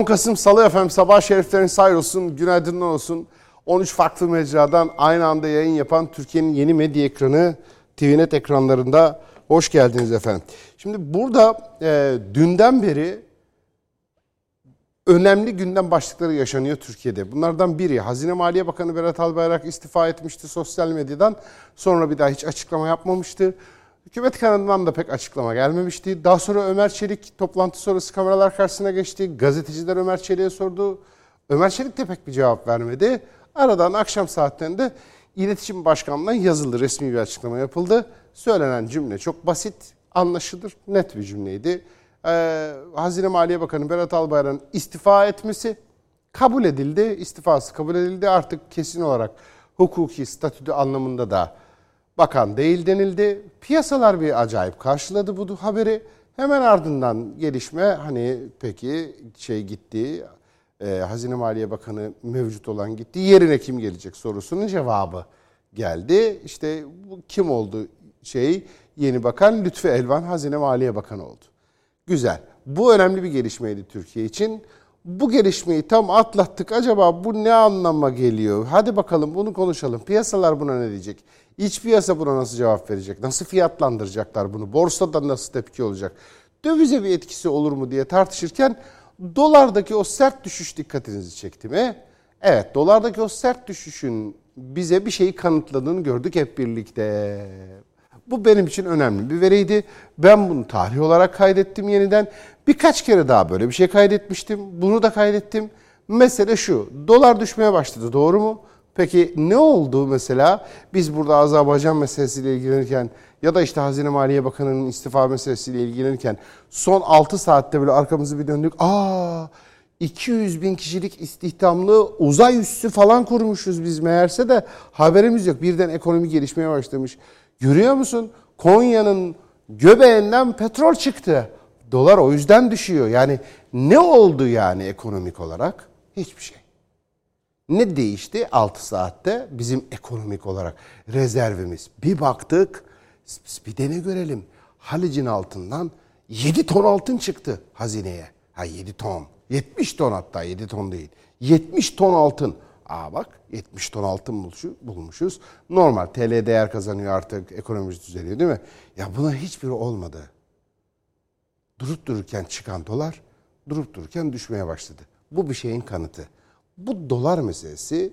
10 Kasım Salı efendim sabah şeriflerin sayr olsun, günaydınlar olsun. 13 farklı mecradan aynı anda yayın yapan Türkiye'nin yeni medya ekranı TVNet ekranlarında hoş geldiniz efendim. Şimdi burada e, dünden beri önemli gündem başlıkları yaşanıyor Türkiye'de. Bunlardan biri Hazine Maliye Bakanı Berat Albayrak istifa etmişti sosyal medyadan. Sonra bir daha hiç açıklama yapmamıştı. Hükümet kanadından da pek açıklama gelmemişti. Daha sonra Ömer Çelik toplantı sonrası kameralar karşısına geçti. Gazeteciler Ömer Çelik'e sordu. Ömer Çelik de pek bir cevap vermedi. Aradan akşam saatlerinde İletişim Başkanlığı'ndan yazılı resmi bir açıklama yapıldı. Söylenen cümle çok basit, anlaşılır, net bir cümleydi. Ee, Hazine Maliye Bakanı Berat Albayrak'ın istifa etmesi kabul edildi. İstifası kabul edildi. Artık kesin olarak hukuki statüdü anlamında da bakan değil denildi. Piyasalar bir acayip karşıladı bu haberi. Hemen ardından gelişme hani peki şey gitti, e, Hazine Maliye Bakanı mevcut olan gitti. Yerine kim gelecek sorusunun cevabı geldi. İşte bu kim oldu şey yeni bakan Lütfü Elvan Hazine Maliye Bakanı oldu. Güzel. Bu önemli bir gelişmeydi Türkiye için. Bu gelişmeyi tam atlattık. Acaba bu ne anlama geliyor? Hadi bakalım bunu konuşalım. Piyasalar buna ne diyecek? İç piyasa buna nasıl cevap verecek? Nasıl fiyatlandıracaklar bunu? Borsada nasıl tepki olacak? Dövize bir etkisi olur mu diye tartışırken dolardaki o sert düşüş dikkatinizi çekti mi? Evet, dolardaki o sert düşüşün bize bir şeyi kanıtladığını gördük hep birlikte. Bu benim için önemli bir veriydi. Ben bunu tarih olarak kaydettim yeniden. Birkaç kere daha böyle bir şey kaydetmiştim. Bunu da kaydettim. Mesele şu. Dolar düşmeye başladı doğru mu? Peki ne oldu mesela? Biz burada Azerbaycan meselesiyle ilgilenirken ya da işte Hazine Maliye Bakanı'nın istifa meselesiyle ilgilenirken son 6 saatte böyle arkamızı bir döndük. Aa 200 bin kişilik istihdamlı uzay üssü falan kurmuşuz biz meğerse de haberimiz yok. Birden ekonomi gelişmeye başlamış. Görüyor musun? Konya'nın göbeğinden petrol çıktı. Dolar o yüzden düşüyor. Yani ne oldu yani ekonomik olarak? Hiçbir şey. Ne değişti 6 saatte bizim ekonomik olarak rezervimiz? Bir baktık bir de ne görelim? Halic'in altından 7 ton altın çıktı hazineye. Ha 7 ton. 70 ton hatta 7 ton değil. 70 ton altın. Aa bak 70 ton altın bulmuşuz. Normal TL değer kazanıyor artık ekonomimiz düzeliyor değil mi? Ya buna hiçbiri olmadı. Durup dururken çıkan dolar durup dururken düşmeye başladı. Bu bir şeyin kanıtı. Bu dolar meselesi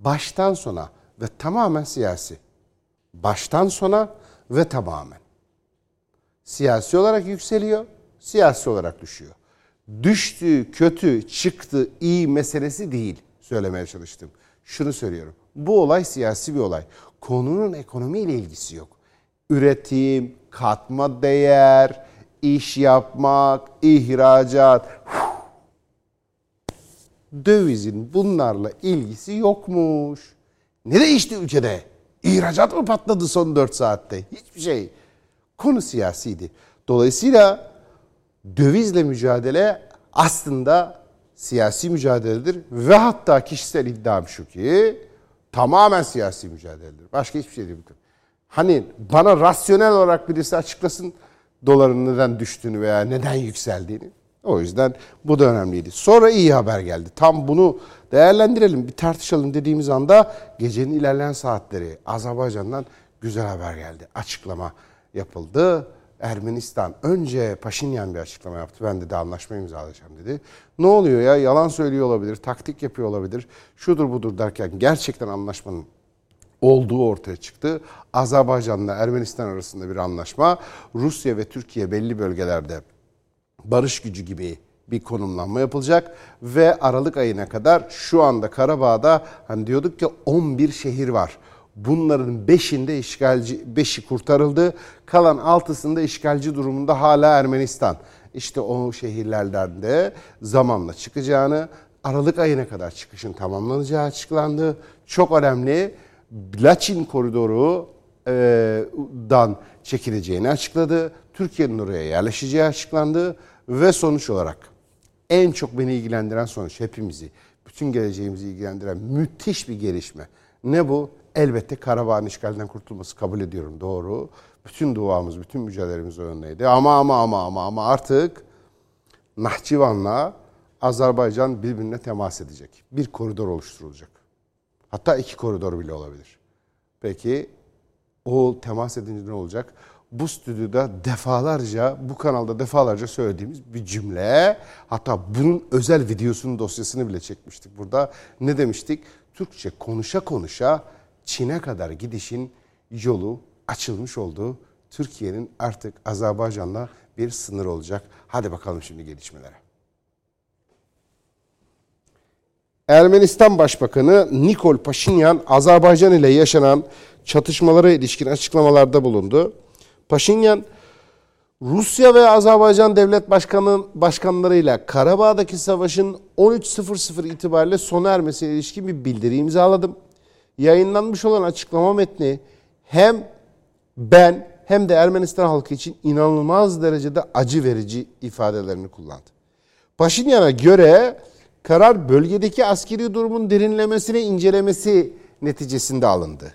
baştan sona ve tamamen siyasi. Baştan sona ve tamamen. Siyasi olarak yükseliyor, siyasi olarak düşüyor. Düştü, kötü, çıktı, iyi meselesi değil söylemeye çalıştım. Şunu söylüyorum. Bu olay siyasi bir olay. Konunun ekonomiyle ilgisi yok. Üretim, katma değer, iş yapmak, ihracat, dövizin bunlarla ilgisi yokmuş. Ne değişti ülkede? İhracat mı patladı son 4 saatte? Hiçbir şey. Konu siyasiydi. Dolayısıyla dövizle mücadele aslında siyasi mücadeledir ve hatta kişisel iddiam şu ki tamamen siyasi mücadeledir. Başka hiçbir şey değil. Hani bana rasyonel olarak birisi açıklasın doların neden düştüğünü veya neden yükseldiğini. O yüzden bu da önemliydi. Sonra iyi haber geldi. Tam bunu değerlendirelim, bir tartışalım dediğimiz anda gecenin ilerleyen saatleri Azerbaycan'dan güzel haber geldi. Açıklama yapıldı. Ermenistan önce Paşinyan bir açıklama yaptı. Ben de de anlaşma imzalayacağım dedi. Ne oluyor ya? Yalan söylüyor olabilir, taktik yapıyor olabilir. Şudur budur derken gerçekten anlaşmanın olduğu ortaya çıktı. Azerbaycan'la Ermenistan arasında bir anlaşma. Rusya ve Türkiye belli bölgelerde barış gücü gibi bir konumlanma yapılacak ve Aralık ayına kadar şu anda Karabağ'da hani diyorduk ki 11 şehir var. Bunların 5'inde işgalci 5'i kurtarıldı. Kalan 6'sında işgalci durumunda hala Ermenistan. İşte o şehirlerden de zamanla çıkacağını, Aralık ayına kadar çıkışın tamamlanacağı açıklandı. Çok önemli. Laçin koridoru dan çekileceğini açıkladı. Türkiye'nin oraya yerleşeceği açıklandı ve sonuç olarak en çok beni ilgilendiren sonuç hepimizi, bütün geleceğimizi ilgilendiren müthiş bir gelişme. Ne bu? Elbette Karabağ'ın işgalden kurtulması kabul ediyorum doğru. Bütün duamız, bütün mücadelemiz o yöndeydi. Ama ama ama ama ama artık Nahçıvan'la Azerbaycan birbirine temas edecek. Bir koridor oluşturulacak. Hatta iki koridor bile olabilir. Peki o temas edince ne olacak? Bu stüdyoda defalarca, bu kanalda defalarca söylediğimiz bir cümle. Hatta bunun özel videosunun dosyasını bile çekmiştik burada. Ne demiştik? Türkçe konuşa konuşa Çin'e kadar gidişin yolu açılmış olduğu Türkiye'nin artık Azerbaycan'la bir sınır olacak. Hadi bakalım şimdi gelişmelere. Ermenistan Başbakanı Nikol Paşinyan Azerbaycan ile yaşanan çatışmalara ilişkin açıklamalarda bulundu. Paşinyan Rusya ve Azerbaycan devlet başkanı başkanlarıyla Karabağ'daki savaşın 13.00 itibariyle sona ermesine ilişkin bir bildiri imzaladım. Yayınlanmış olan açıklama metni hem ben hem de Ermenistan halkı için inanılmaz derecede acı verici ifadelerini kullandı. Paşinyan'a göre karar bölgedeki askeri durumun derinlemesine incelemesi neticesinde alındı.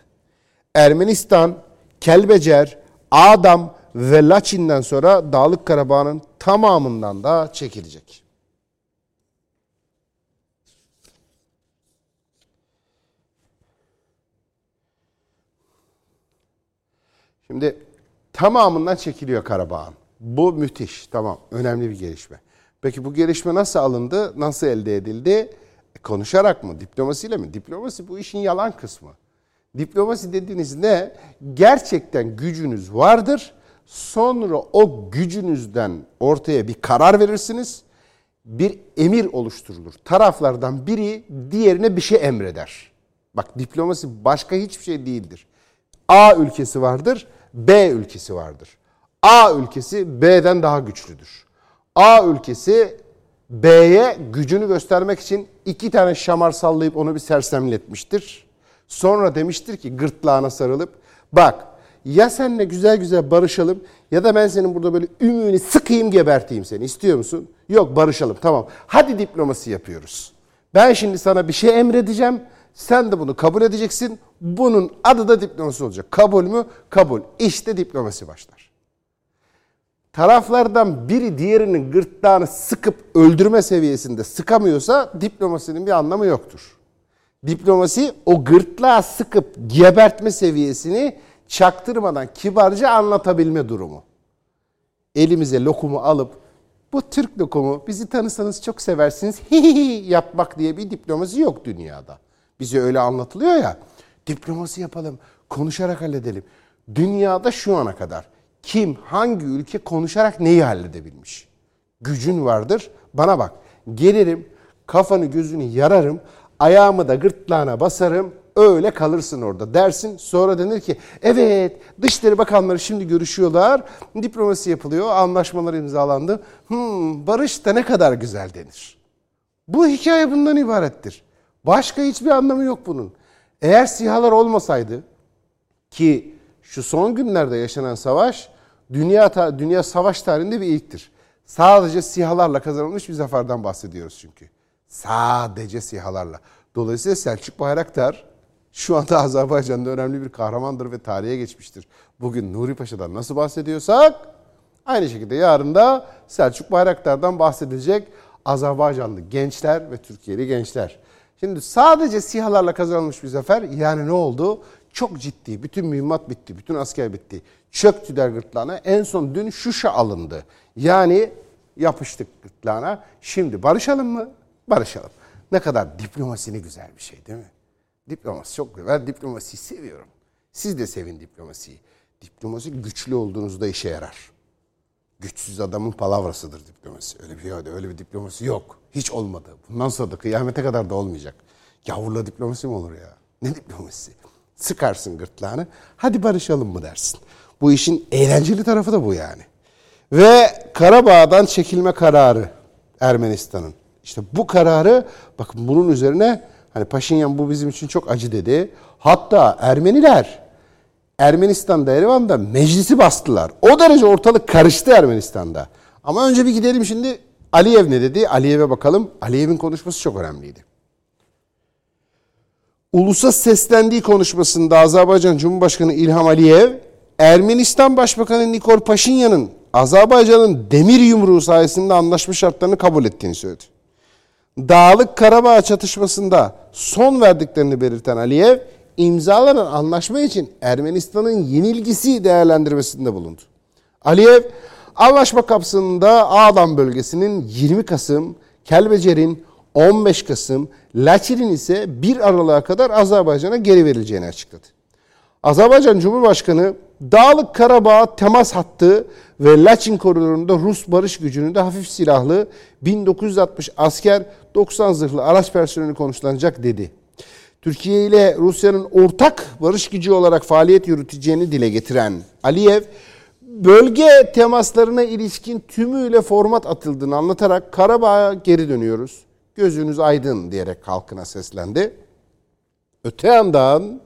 Ermenistan, Kelbecer, Adam ve Laçin'den sonra Dağlık Karabağ'ın tamamından da çekilecek. Şimdi tamamından çekiliyor Karabağ'ın. Bu müthiş, tamam, önemli bir gelişme. Peki bu gelişme nasıl alındı, nasıl elde edildi? E, konuşarak mı, diplomasiyle mi? Diplomasi bu işin yalan kısmı. Diplomasi dediğiniz ne? Gerçekten gücünüz vardır. Sonra o gücünüzden ortaya bir karar verirsiniz. Bir emir oluşturulur. Taraflardan biri diğerine bir şey emreder. Bak diplomasi başka hiçbir şey değildir. A ülkesi vardır, B ülkesi vardır. A ülkesi B'den daha güçlüdür. A ülkesi B'ye gücünü göstermek için iki tane şamar sallayıp onu bir sersemletmiştir. Sonra demiştir ki gırtlağına sarılıp bak ya seninle güzel güzel barışalım ya da ben senin burada böyle ümüğünü sıkayım geberteyim seni. İstiyor musun? Yok barışalım tamam. Hadi diplomasi yapıyoruz. Ben şimdi sana bir şey emredeceğim. Sen de bunu kabul edeceksin. Bunun adı da diplomasi olacak. Kabul mü? Kabul. İşte diplomasi başlar. Taraflardan biri diğerinin gırtlağını sıkıp öldürme seviyesinde sıkamıyorsa diplomasinin bir anlamı yoktur. Diplomasi o gırtlağı sıkıp gebertme seviyesini çaktırmadan kibarca anlatabilme durumu. Elimize lokumu alıp bu Türk lokumu bizi tanısanız çok seversiniz yapmak diye bir diplomasi yok dünyada. Bize öyle anlatılıyor ya. Diplomasi yapalım, konuşarak halledelim. Dünyada şu ana kadar kim, hangi ülke konuşarak neyi halledebilmiş? Gücün vardır. Bana bak. Gelirim, kafanı gözünü yararım, ayağımı da gırtlağına basarım, öyle kalırsın orada dersin. Sonra denir ki evet Dışişleri Bakanları şimdi görüşüyorlar. Diplomasi yapılıyor. Anlaşmalar imzalandı. Hmm, barış da ne kadar güzel denir. Bu hikaye bundan ibarettir. Başka hiçbir anlamı yok bunun. Eğer sihalar olmasaydı ki şu son günlerde yaşanan savaş dünya dünya savaş tarihinde bir ilktir. Sadece sihalarla kazanılmış bir zaferden bahsediyoruz çünkü. Sadece sihalarla. Dolayısıyla Selçuk Bayraktar şu anda Azerbaycan'da önemli bir kahramandır ve tarihe geçmiştir. Bugün Nuri Paşa'dan nasıl bahsediyorsak aynı şekilde yarın da Selçuk Bayraktar'dan bahsedilecek Azerbaycanlı gençler ve Türkiye'li gençler. Şimdi sadece sihalarla kazanılmış bir zafer yani ne oldu? Çok ciddi. Bütün mühimmat bitti. Bütün asker bitti. Çöktü der gırtlağına. En son dün Şuşa alındı. Yani yapıştık gırtlağına. Şimdi barışalım mı? Barışalım. Ne kadar diplomasi ne güzel bir şey değil mi? Diplomasi çok güzel. Ben diplomasiyi seviyorum. Siz de sevin diplomasiyi. Diplomasi güçlü olduğunuzda işe yarar. Güçsüz adamın palavrasıdır diplomasi. Öyle bir öyle bir diplomasi yok. Hiç olmadı. Bundan sonra da kıyamete kadar da olmayacak. Yavurla diplomasi mi olur ya? Ne diplomasi? Sıkarsın gırtlağını. Hadi barışalım mı dersin. Bu işin eğlenceli tarafı da bu yani. Ve Karabağ'dan çekilme kararı Ermenistan'ın. İşte bu kararı bakın bunun üzerine hani Paşinyan bu bizim için çok acı dedi. Hatta Ermeniler Ermenistan'da Erivan'da meclisi bastılar. O derece ortalık karıştı Ermenistan'da. Ama önce bir gidelim şimdi Aliyev ne dedi? Aliyev'e bakalım. Aliyev'in konuşması çok önemliydi. Ulusa seslendiği konuşmasında Azerbaycan Cumhurbaşkanı İlham Aliyev, Ermenistan Başbakanı Nikol Paşinyan'ın Azerbaycan'ın demir yumruğu sayesinde anlaşma şartlarını kabul ettiğini söyledi. Dağlık Karabağ çatışmasında son verdiklerini belirten Aliyev, imzalanan anlaşma için Ermenistan'ın yenilgisi değerlendirmesinde bulundu. Aliyev, anlaşma kapsamında Ağdam bölgesinin 20 Kasım, Kelbecer'in 15 Kasım, Laçin'in ise 1 Aralık'a kadar Azerbaycan'a geri verileceğini açıkladı. Azerbaycan Cumhurbaşkanı Dağlık Karabağ temas hattı ve Laçin koridorunda Rus barış gücünün de hafif silahlı 1960 asker 90 zırhlı araç personeli konuşlanacak dedi. Türkiye ile Rusya'nın ortak barış gücü olarak faaliyet yürüteceğini dile getiren Aliyev, bölge temaslarına ilişkin tümüyle format atıldığını anlatarak Karabağ'a geri dönüyoruz. Gözünüz aydın diyerek halkına seslendi. Öte yandan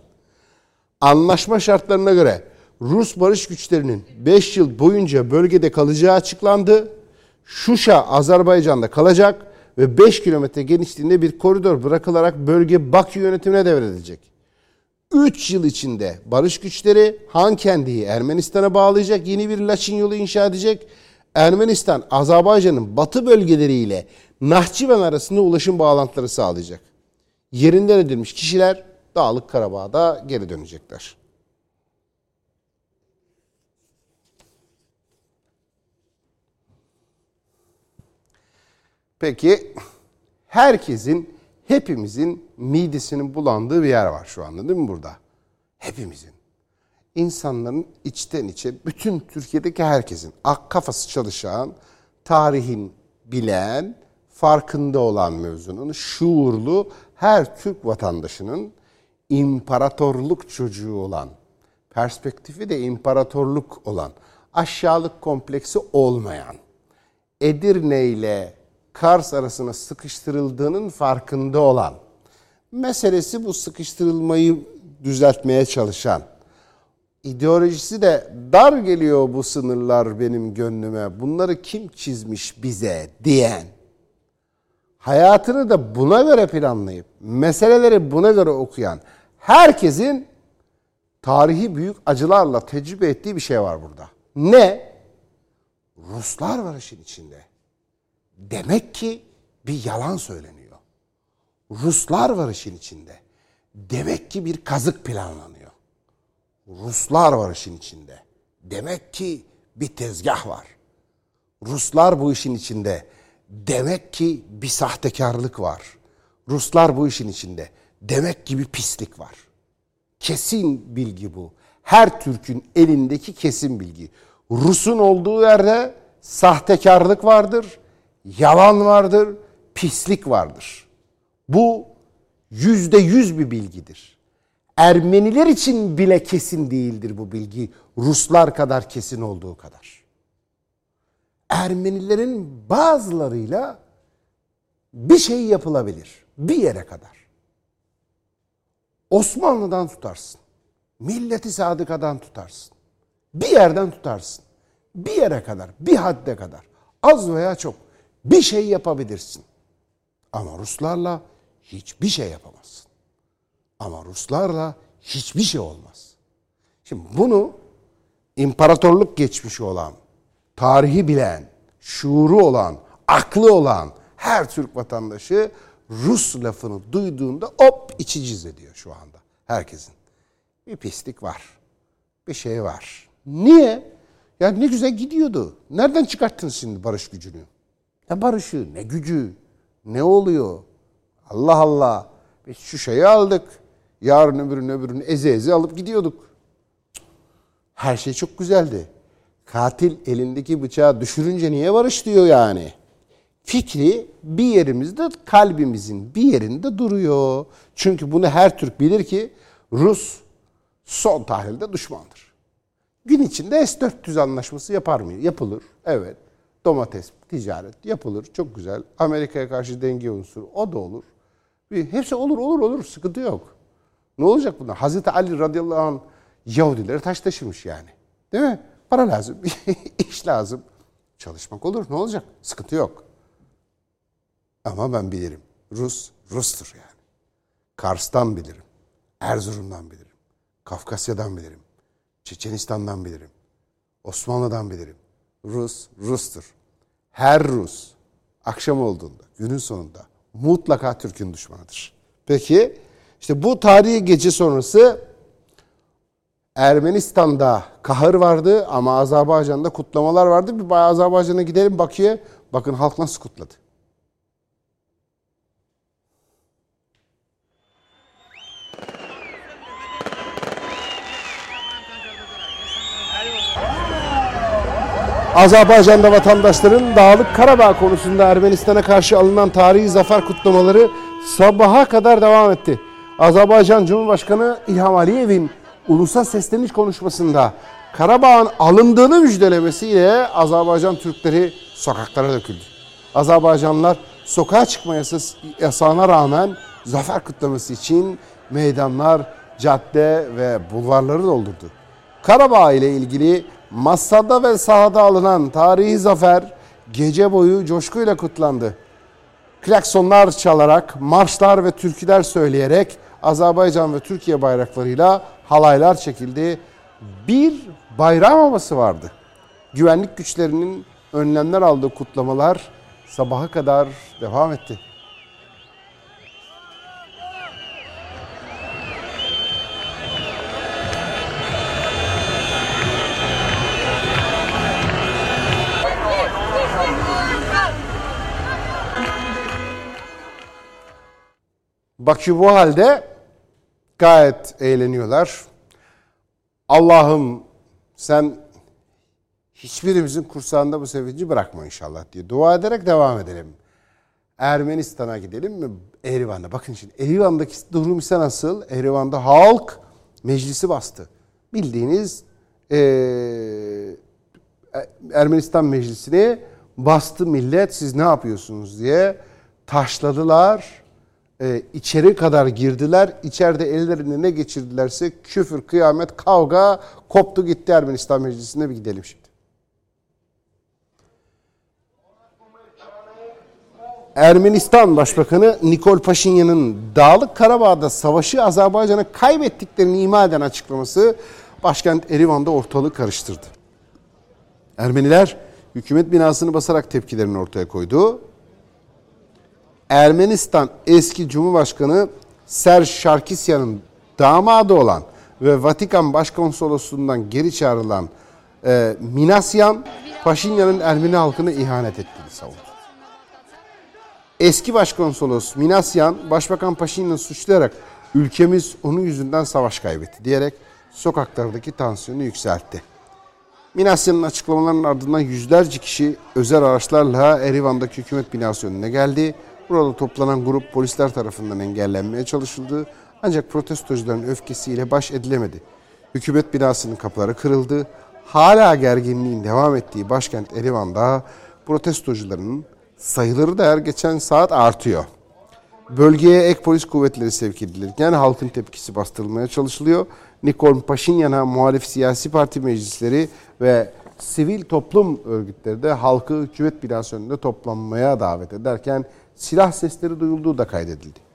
anlaşma şartlarına göre Rus barış güçlerinin 5 yıl boyunca bölgede kalacağı açıklandı. Şuşa Azerbaycan'da kalacak ve 5 kilometre genişliğinde bir koridor bırakılarak bölge Bakü yönetimine devredilecek. 3 yıl içinde barış güçleri Hankendi'yi Ermenistan'a bağlayacak yeni bir Laçin yolu inşa edecek. Ermenistan, Azerbaycan'ın batı bölgeleriyle Nahçıvan arasında ulaşım bağlantıları sağlayacak. Yerinden edilmiş kişiler Dağlık Karabağ'da geri dönecekler. Peki herkesin, hepimizin midesinin bulandığı bir yer var şu anda değil mi burada? Hepimizin. İnsanların içten içe, bütün Türkiye'deki herkesin ak kafası çalışan, tarihin bilen, farkında olan mevzunun, şuurlu her Türk vatandaşının imparatorluk çocuğu olan, perspektifi de imparatorluk olan, aşağılık kompleksi olmayan, Edirne ile Kars arasına sıkıştırıldığının farkında olan, meselesi bu sıkıştırılmayı düzeltmeye çalışan, ideolojisi de dar geliyor bu sınırlar benim gönlüme, bunları kim çizmiş bize diyen, hayatını da buna göre planlayıp, meseleleri buna göre okuyan herkesin tarihi büyük acılarla tecrübe ettiği bir şey var burada. Ne? Ruslar var işin içinde. Demek ki bir yalan söyleniyor. Ruslar var işin içinde. Demek ki bir kazık planlanıyor. Ruslar var işin içinde. Demek ki bir tezgah var. Ruslar bu işin içinde. Demek ki bir sahtekarlık var. Ruslar bu işin içinde. Demek ki bir pislik var. Kesin bilgi bu. Her Türk'ün elindeki kesin bilgi. Rus'un olduğu yerde sahtekarlık vardır yalan vardır, pislik vardır. Bu yüzde yüz bir bilgidir. Ermeniler için bile kesin değildir bu bilgi. Ruslar kadar kesin olduğu kadar. Ermenilerin bazılarıyla bir şey yapılabilir. Bir yere kadar. Osmanlı'dan tutarsın. Milleti sadıkadan tutarsın. Bir yerden tutarsın. Bir yere kadar, bir hadde kadar. Az veya çok bir şey yapabilirsin. Ama Ruslarla hiçbir şey yapamazsın. Ama Ruslarla hiçbir şey olmaz. Şimdi bunu imparatorluk geçmişi olan, tarihi bilen, şuuru olan, aklı olan her Türk vatandaşı Rus lafını duyduğunda hop içi ciz ediyor şu anda herkesin. Bir pislik var. Bir şey var. Niye? Ya ne güzel gidiyordu. Nereden çıkarttınız şimdi barış gücünü? Ne barışı, ne gücü, ne oluyor? Allah Allah. Biz şu şeyi aldık. Yarın öbürün öbürünü eze eze alıp gidiyorduk. Her şey çok güzeldi. Katil elindeki bıçağı düşürünce niye barış diyor yani. Fikri bir yerimizde kalbimizin bir yerinde duruyor. Çünkü bunu her Türk bilir ki Rus son tahlilde düşmandır. Gün içinde S-400 anlaşması yapar mı? Yapılır. Evet domates ticaret yapılır. Çok güzel. Amerika'ya karşı denge unsuru o da olur. Bir, hepsi olur olur olur sıkıntı yok. Ne olacak bunlar? Hazreti Ali radıyallahu anh Yahudileri taş taşımış yani. Değil mi? Para lazım, iş lazım. Çalışmak olur ne olacak? Sıkıntı yok. Ama ben bilirim. Rus, Rus'tur yani. Kars'tan bilirim. Erzurum'dan bilirim. Kafkasya'dan bilirim. Çeçenistan'dan bilirim. Osmanlı'dan bilirim. Rus, Rus'tur. Her Rus akşam olduğunda, günün sonunda mutlaka Türk'ün düşmanıdır. Peki işte bu tarihi gece sonrası Ermenistan'da kahır vardı ama Azerbaycan'da kutlamalar vardı. Bir Azerbaycan'a gidelim Bakü'ye. Bakın halk nasıl kutladı. Azerbaycan'da vatandaşların Dağlık Karabağ konusunda Ermenistan'a karşı alınan tarihi zafer kutlamaları sabaha kadar devam etti. Azerbaycan Cumhurbaşkanı İlham Aliyev'in ulusal sesleniş konuşmasında Karabağ'ın alındığını müjdelemesiyle Azerbaycan Türkleri sokaklara döküldü. Azerbaycanlılar sokağa çıkma yasağına rağmen zafer kutlaması için meydanlar, cadde ve bulvarları doldurdu. Karabağ ile ilgili masada ve sahada alınan tarihi zafer gece boyu coşkuyla kutlandı. Klaksonlar çalarak, marşlar ve türküler söyleyerek Azerbaycan ve Türkiye bayraklarıyla halaylar çekildi. Bir bayram havası vardı. Güvenlik güçlerinin önlemler aldığı kutlamalar sabaha kadar devam etti. Bakü bu halde gayet eğleniyorlar. Allah'ım sen hiçbirimizin kursağında bu sevinci bırakma inşallah diye dua ederek devam edelim. Ermenistan'a gidelim mi? Erivan'da. Bakın şimdi Erivan'daki durum ise nasıl? Erivan'da halk meclisi bastı. Bildiğiniz ee, Ermenistan meclisini bastı millet siz ne yapıyorsunuz diye taşladılar e, içeri kadar girdiler. İçeride ellerine ne geçirdilerse küfür, kıyamet, kavga koptu gitti Ermenistan Meclisi'ne bir gidelim şimdi. Ermenistan Başbakanı Nikol Paşinyan'ın Dağlık Karabağ'da savaşı Azerbaycan'a kaybettiklerini ima eden açıklaması başkent Erivan'da ortalığı karıştırdı. Ermeniler hükümet binasını basarak tepkilerini ortaya koydu. Ermenistan eski Cumhurbaşkanı Serj Sarkisyan'ın damadı olan ve Vatikan Başkonsolosluğundan geri çağrılan e, Minasyan, Paşinyan'ın Ermeni halkına ihanet ettiğini savundu. Eski Başkonsolos Minasyan, Başbakan Paşinyan'ı suçlayarak ülkemiz onun yüzünden savaş kaybetti diyerek sokaklardaki tansiyonu yükseltti. Minasyan'ın açıklamalarının ardından yüzlerce kişi özel araçlarla Erivan'daki hükümet binası önüne geldi Burada toplanan grup polisler tarafından engellenmeye çalışıldı. Ancak protestocuların öfkesiyle baş edilemedi. Hükümet binasının kapıları kırıldı. Hala gerginliğin devam ettiği başkent Erivan'da protestocuların sayıları da her geçen saat artıyor. Bölgeye ek polis kuvvetleri sevk edilirken halkın tepkisi bastırılmaya çalışılıyor. Nikol Paşinyan'a muhalif siyasi parti meclisleri ve sivil toplum örgütleri de halkı hükümet binası önünde toplanmaya davet ederken silah sesleri duyulduğu da kaydedildi.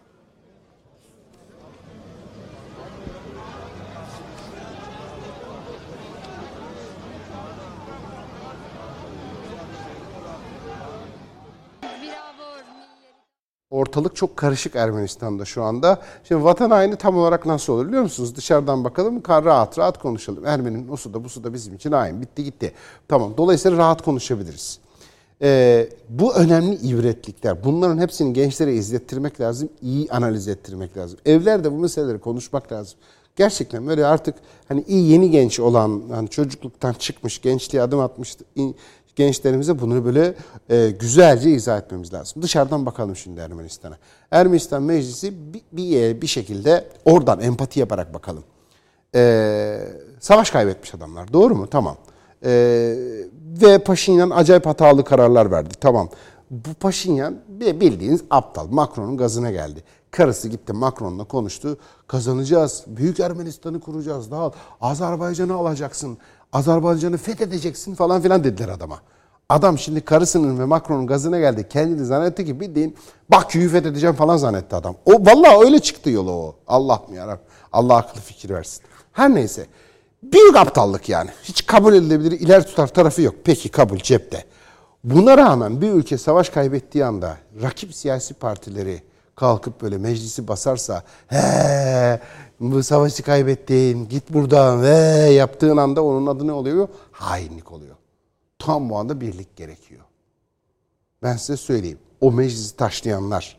Ortalık çok karışık Ermenistan'da şu anda. Şimdi vatan haini tam olarak nasıl olur biliyor musunuz? Dışarıdan bakalım, rahat rahat konuşalım. Ermeninin o su da bu su da bizim için hain. Bitti gitti. Tamam. Dolayısıyla rahat konuşabiliriz. Ee, bu önemli ibretlikler. Bunların hepsini gençlere izlettirmek lazım. iyi analiz ettirmek lazım. Evlerde bu meseleleri konuşmak lazım. Gerçekten böyle artık hani iyi yeni genç olan, hani çocukluktan çıkmış, gençliğe adım atmış gençlerimize bunu böyle e, güzelce izah etmemiz lazım. Dışarıdan bakalım şimdi Ermenistan'a. Ermenistan Meclisi bir, bir, bir şekilde oradan empati yaparak bakalım. Ee, savaş kaybetmiş adamlar. Doğru mu? Tamam. Ee, ve Paşinyan acayip hatalı kararlar verdi. Tamam. Bu Paşinyan bildiğiniz aptal. Macron'un gazına geldi. Karısı gitti Macron'la konuştu. Kazanacağız. Büyük Ermenistan'ı kuracağız. Daha Azerbaycan'ı alacaksın. Azerbaycan'ı fethedeceksin falan filan dediler adama. Adam şimdi karısının ve Macron'un gazına geldi. Kendini zannetti ki bildiğin Bakü'yü fethedeceğim falan zannetti adam. O vallahi öyle çıktı yolu o. Allah mı yarabbim. Allah akıllı fikir versin. Her neyse. Büyük aptallık yani. Hiç kabul edilebilir ileri tutar tarafı yok. Peki kabul cepte. Buna rağmen bir ülke savaş kaybettiği anda rakip siyasi partileri kalkıp böyle meclisi basarsa he bu savaşı kaybettin git buradan ve yaptığın anda onun adı ne oluyor? Hainlik oluyor. Tam bu anda birlik gerekiyor. Ben size söyleyeyim. O meclisi taşlayanlar,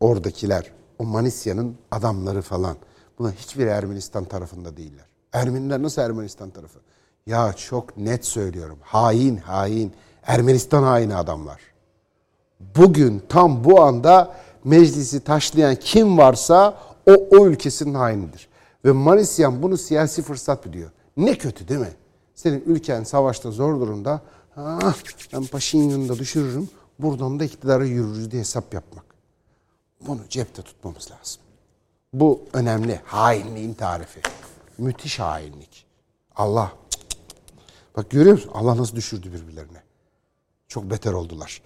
oradakiler, o Manisya'nın adamları falan. Buna hiçbir Ermenistan tarafında değiller. Ermeniler nasıl Ermenistan tarafı? Ya çok net söylüyorum. Hain, hain. Ermenistan haini adamlar. Bugün tam bu anda meclisi taşlayan kim varsa o, o ülkesinin hainidir. Ve Manisyan bunu siyasi fırsat biliyor. Ne kötü değil mi? Senin ülken savaşta zor durumda. Ah, ben Paşinyan'ı da düşürürüm. Buradan da iktidara yürürüz diye hesap yapmak. Bunu cepte tutmamız lazım. Bu önemli. Hainliğin tarifi. Müthiş hainlik. Allah. Bak görüyor musun? Allah nasıl düşürdü birbirlerine. Çok beter oldular.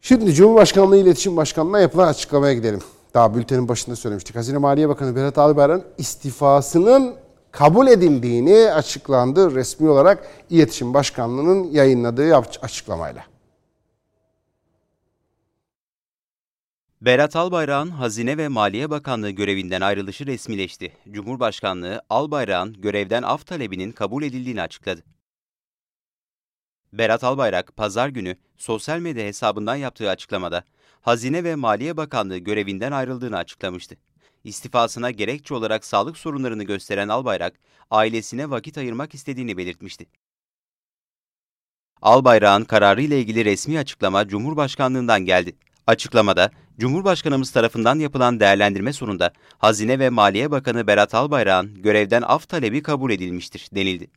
Şimdi Cumhurbaşkanlığı İletişim Başkanlığı'na yapılan açıklamaya gidelim. Daha bültenin başında söylemiştik. Hazine Maliye Bakanı Berat Albayrak'ın istifasının kabul edildiğini açıklandı resmi olarak İletişim Başkanlığı'nın yayınladığı açıklamayla. Berat Albayrak'ın Hazine ve Maliye Bakanlığı görevinden ayrılışı resmileşti. Cumhurbaşkanlığı Albayrak'ın görevden af talebinin kabul edildiğini açıkladı. Berat Albayrak pazar günü sosyal medya hesabından yaptığı açıklamada Hazine ve Maliye Bakanlığı görevinden ayrıldığını açıklamıştı. İstifasına gerekçe olarak sağlık sorunlarını gösteren Albayrak, ailesine vakit ayırmak istediğini belirtmişti. Albayrak'ın kararı ile ilgili resmi açıklama Cumhurbaşkanlığından geldi. Açıklamada, Cumhurbaşkanımız tarafından yapılan değerlendirme sonunda Hazine ve Maliye Bakanı Berat Albayrak'ın görevden af talebi kabul edilmiştir denildi.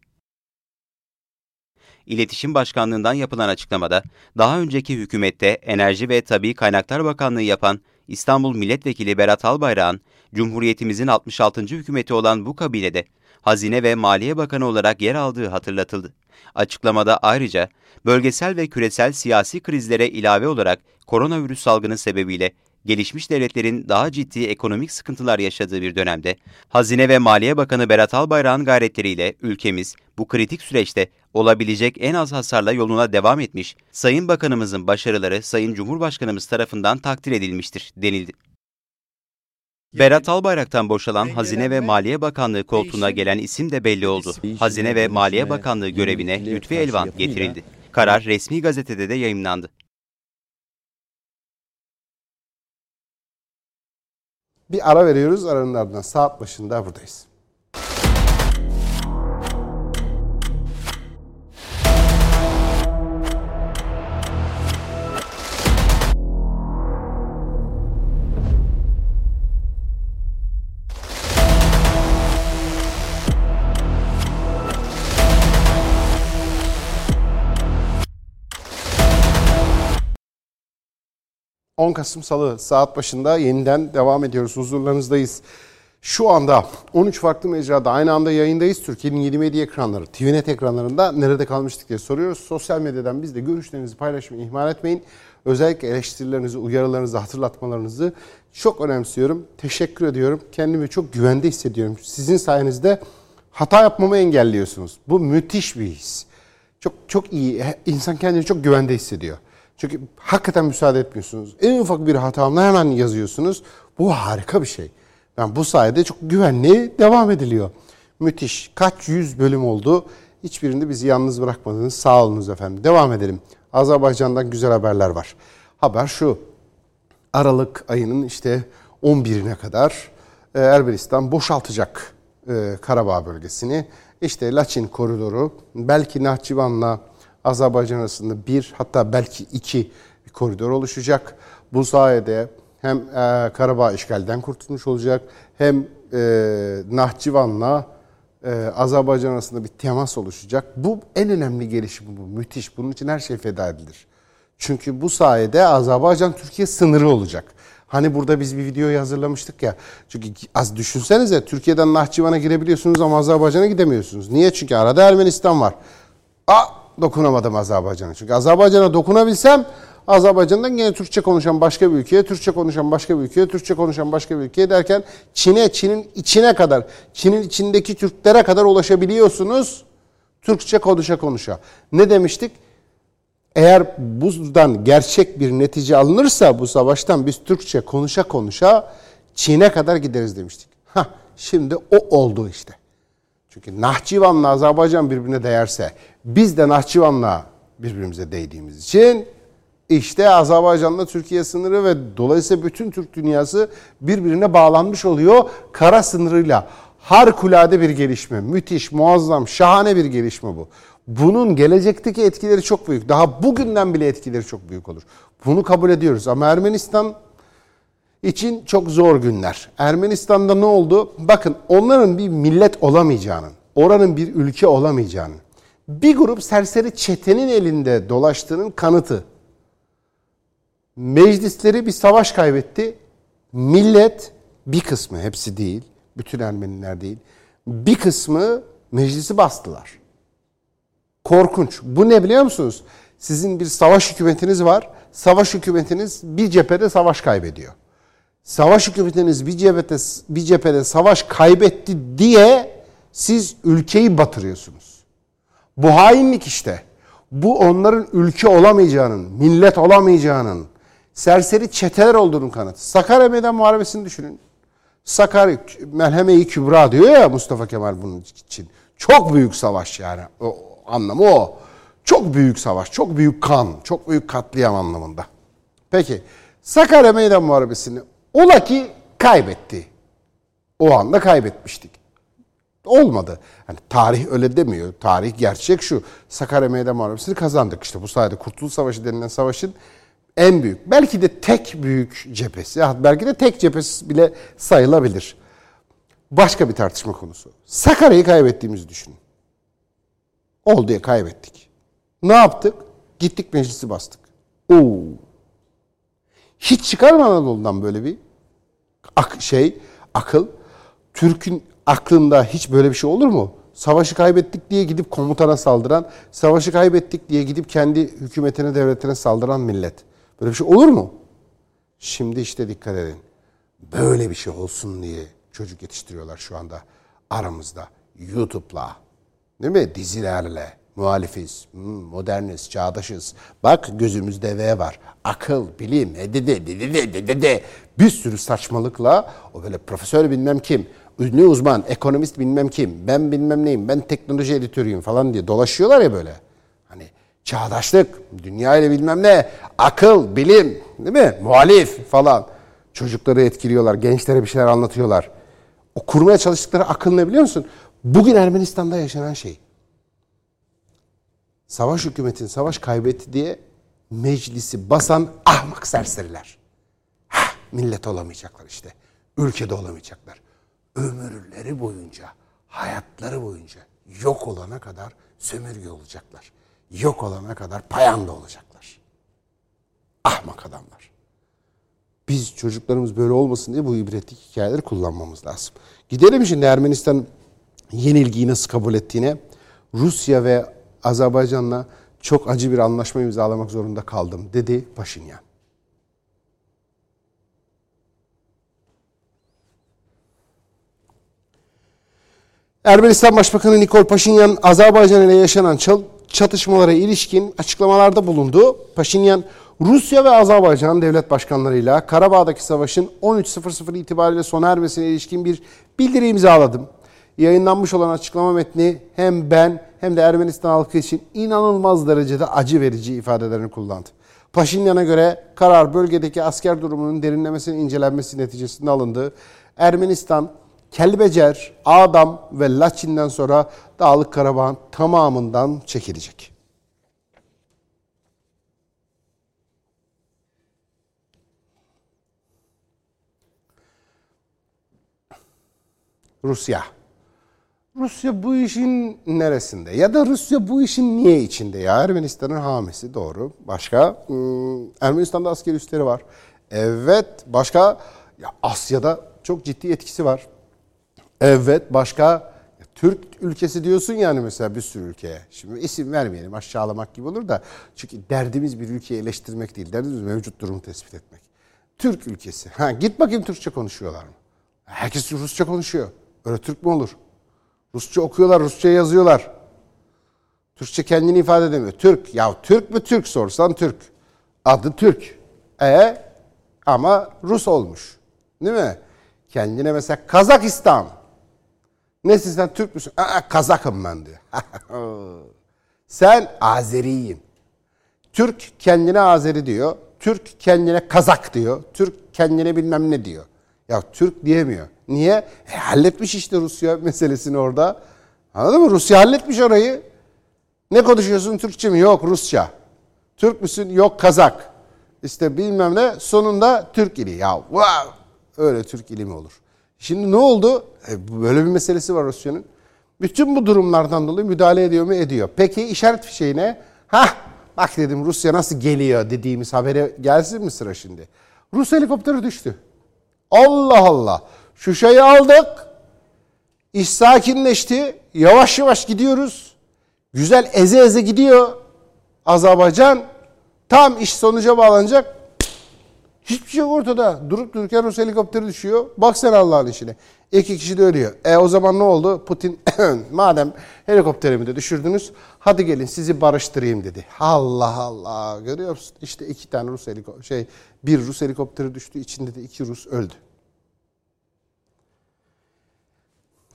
İletişim Başkanlığından yapılan açıklamada, daha önceki hükümette Enerji ve Tabi Kaynaklar Bakanlığı yapan İstanbul Milletvekili Berat Albayrak'ın, Cumhuriyetimizin 66. hükümeti olan bu kabilede Hazine ve Maliye Bakanı olarak yer aldığı hatırlatıldı. Açıklamada ayrıca, bölgesel ve küresel siyasi krizlere ilave olarak koronavirüs salgını sebebiyle gelişmiş devletlerin daha ciddi ekonomik sıkıntılar yaşadığı bir dönemde, Hazine ve Maliye Bakanı Berat Albayrak'ın gayretleriyle ülkemiz bu kritik süreçte olabilecek en az hasarla yoluna devam etmiş, Sayın Bakanımızın başarıları Sayın Cumhurbaşkanımız tarafından takdir edilmiştir denildi. Berat Albayrak'tan boşalan Hazine ve Maliye Bakanlığı koltuğuna gelen isim de belli oldu. Hazine ve Maliye Bakanlığı görevine Lütfi Elvan getirildi. Karar resmi gazetede de yayımlandı. Bir ara veriyoruz. Aranın ardından saat başında buradayız. 10 Kasım Salı saat başında yeniden devam ediyoruz. Huzurlarınızdayız. Şu anda 13 farklı mecrada aynı anda yayındayız. Türkiye'nin 7 medya ekranları, TVNet ekranlarında nerede kalmıştık diye soruyoruz. Sosyal medyadan biz de görüşlerinizi paylaşmayı ihmal etmeyin. Özellikle eleştirilerinizi, uyarılarınızı, hatırlatmalarınızı çok önemsiyorum. Teşekkür ediyorum. Kendimi çok güvende hissediyorum. Sizin sayenizde hata yapmamı engelliyorsunuz. Bu müthiş bir his. Çok çok iyi. İnsan kendini çok güvende hissediyor. Çünkü hakikaten müsaade etmiyorsunuz. En ufak bir hatamla hemen yazıyorsunuz. Bu harika bir şey. Yani bu sayede çok güvenli devam ediliyor. Müthiş. Kaç yüz bölüm oldu. Hiçbirinde bizi yalnız bırakmadınız. Sağ olunuz efendim. Devam edelim. Azerbaycan'dan güzel haberler var. Haber şu. Aralık ayının işte 11'ine kadar e, Ermenistan boşaltacak e, Karabağ bölgesini. İşte Laçin koridoru belki Nahçıvan'la Azerbaycan arasında bir hatta belki iki koridor oluşacak. Bu sayede hem e, Karabağ işgalden kurtulmuş olacak hem e, Nahçıvan'la e, Azerbaycan arasında bir temas oluşacak. Bu en önemli gelişim bu. Müthiş. Bunun için her şey feda edilir. Çünkü bu sayede Azerbaycan-Türkiye sınırı olacak. Hani burada biz bir videoyu hazırlamıştık ya. Çünkü az düşünsenize Türkiye'den Nahçıvan'a girebiliyorsunuz ama Azerbaycan'a gidemiyorsunuz. Niye? Çünkü arada Ermenistan var. Aa, dokunamadım Azerbaycan'a. Çünkü Azerbaycan'a dokunabilsem Azerbaycan'dan yine Türkçe konuşan başka bir ülkeye, Türkçe konuşan başka bir ülkeye, Türkçe konuşan başka bir ülkeye derken Çin'e, Çin'in içine kadar, Çin'in içindeki Türklere kadar ulaşabiliyorsunuz. Türkçe konuşa konuşa. Ne demiştik? Eğer buradan gerçek bir netice alınırsa bu savaştan biz Türkçe konuşa konuşa Çin'e kadar gideriz demiştik. Hah, şimdi o oldu işte. Çünkü Nahçıvan'la Azerbaycan birbirine değerse biz de Nahçıvan'la birbirimize değdiğimiz için işte Azerbaycan'la Türkiye sınırı ve dolayısıyla bütün Türk dünyası birbirine bağlanmış oluyor kara sınırıyla. Harikulade bir gelişme, müthiş, muazzam, şahane bir gelişme bu. Bunun gelecekteki etkileri çok büyük. Daha bugünden bile etkileri çok büyük olur. Bunu kabul ediyoruz ama Ermenistan için çok zor günler. Ermenistan'da ne oldu? Bakın onların bir millet olamayacağının, oranın bir ülke olamayacağının, bir grup serseri çetenin elinde dolaştığının kanıtı. Meclisleri bir savaş kaybetti. Millet bir kısmı, hepsi değil, bütün Ermeniler değil, bir kısmı meclisi bastılar. Korkunç. Bu ne biliyor musunuz? Sizin bir savaş hükümetiniz var. Savaş hükümetiniz bir cephede savaş kaybediyor. Savaş hükümetiniz bir cephede, bir cephede savaş kaybetti diye siz ülkeyi batırıyorsunuz. Bu hainlik işte. Bu onların ülke olamayacağının, millet olamayacağının, serseri çeteler olduğunun kanıtı. Sakarya Meydan Muharebesi'ni düşünün. Sakarya Melheme-i Kübra diyor ya Mustafa Kemal bunun için. Çok büyük savaş yani. O, anlamı o. Çok büyük savaş, çok büyük kan, çok büyük katliam anlamında. Peki Sakarya Meydan Muharebesi'ni ola ki kaybetti. O anda kaybetmiştik. Olmadı. Yani tarih öyle demiyor. Tarih gerçek şu. Sakarya Meydan Muharebesi'ni kazandık. İşte bu sayede Kurtuluş Savaşı denilen savaşın en büyük, belki de tek büyük cephesi, belki de tek cephesi bile sayılabilir. Başka bir tartışma konusu. Sakarya'yı kaybettiğimizi düşünün. Oldu ya kaybettik. Ne yaptık? Gittik meclisi bastık. Oo. Hiç çıkar mı Anadolu'dan böyle bir ak şey, akıl? Türk'ün aklında hiç böyle bir şey olur mu? Savaşı kaybettik diye gidip komutana saldıran, savaşı kaybettik diye gidip kendi hükümetine, devletine saldıran millet. Böyle bir şey olur mu? Şimdi işte dikkat edin. Böyle bir şey olsun diye çocuk yetiştiriyorlar şu anda aramızda. YouTube'la, değil mi? Dizilerle, muhalifiz, hmm, moderniz, çağdaşız. Bak gözümüzde V var. Akıl, bilim, edede, dedede, dedede. Bir sürü saçmalıkla o böyle profesör bilmem kim, ünlü uzman, ekonomist bilmem kim, ben bilmem neyim, ben teknoloji editörüyüm falan diye dolaşıyorlar ya böyle. Hani çağdaşlık, dünya ile bilmem ne, akıl, bilim, değil mi? Muhalif falan. Çocukları etkiliyorlar, gençlere bir şeyler anlatıyorlar. O kurmaya çalıştıkları akıl ne biliyor musun? Bugün Ermenistan'da yaşanan şey. Savaş hükümetin savaş kaybetti diye meclisi basan ahmak serseriler. Hah, millet olamayacaklar işte. Ülkede olamayacaklar. Ömürleri boyunca, hayatları boyunca yok olana kadar sömürge olacaklar. Yok olana kadar payanda olacaklar. Ahmak adamlar. Biz çocuklarımız böyle olmasın diye bu ibretlik hikayeleri kullanmamız lazım. Gidelim şimdi Ermenistan yenilgiyi nasıl kabul ettiğine. Rusya ve Azerbaycan'la çok acı bir anlaşma imzalamak zorunda kaldım dedi Paşinyan. Ermenistan Başbakanı Nikol Paşinyan Azerbaycan ile yaşanan çatışmalara ilişkin açıklamalarda bulundu. Paşinyan Rusya ve Azerbaycan devlet başkanlarıyla Karabağ'daki savaşın 13.00 itibariyle sona ermesine ilişkin bir bildiri imzaladım. Yayınlanmış olan açıklama metni hem ben hem de Ermenistan halkı için inanılmaz derecede acı verici ifadelerini kullandı. Paşinyan'a göre karar bölgedeki asker durumunun derinlemesine incelenmesi neticesinde alındı. Ermenistan, Kelbecer, Adam ve Laçin'den sonra Dağlık Karabağ'ın tamamından çekilecek. Rusya. Rusya bu işin neresinde? Ya da Rusya bu işin niye içinde? Ya Ermenistan'ın hamisi doğru. Başka? Hmm, Ermenistan'da asker üsleri var. Evet. Başka? Ya Asya'da çok ciddi etkisi var. Evet. Başka? Türk ülkesi diyorsun yani mesela bir sürü ülkeye. Şimdi isim vermeyelim aşağılamak gibi olur da. Çünkü derdimiz bir ülkeyi eleştirmek değil. Derdimiz mevcut durumu tespit etmek. Türk ülkesi. Ha, git bakayım Türkçe konuşuyorlar mı? Herkes Rusça konuşuyor. Öyle Türk mü olur? Rusça okuyorlar, Rusça yazıyorlar. Türkçe kendini ifade edemiyor. Türk. Ya Türk mü Türk sorsan Türk. Adı Türk. E ama Rus olmuş. Değil mi? Kendine mesela Kazakistan. Nesin sen Türk müsün? Aa, Kazakım ben diyor. sen Azeriyim. Türk kendine Azeri diyor. Türk kendine Kazak diyor. Türk kendine bilmem ne diyor. Ya Türk diyemiyor. Niye? E, halletmiş işte Rusya meselesini orada. Anladın mı? Rusya halletmiş orayı. Ne konuşuyorsun Türkçe mi? Yok Rusça. Türk müsün? Yok Kazak. İşte bilmem ne sonunda Türk ili. Ya wow! öyle Türk ili mi olur? Şimdi ne oldu? E, böyle bir meselesi var Rusya'nın. Bütün bu durumlardan dolayı müdahale ediyor mu? Ediyor. Peki işaret fişeğine ha bak dedim Rusya nasıl geliyor dediğimiz habere gelsin mi sıra şimdi? Rus helikopteri düştü. Allah Allah. Şu şeyi aldık. İş sakinleşti. Yavaş yavaş gidiyoruz. Güzel eze eze gidiyor. Azerbaycan tam iş sonuca bağlanacak. Hiçbir şey yok ortada. Durup dururken Rus helikopteri düşüyor. Bak sen Allah'ın işine. İki kişi de ölüyor. E o zaman ne oldu? Putin madem helikopterimi de düşürdünüz hadi gelin sizi barıştırayım dedi. Allah Allah görüyor musun? İşte iki tane Rus helikopter şey bir Rus helikopteri düştü içinde de iki Rus öldü.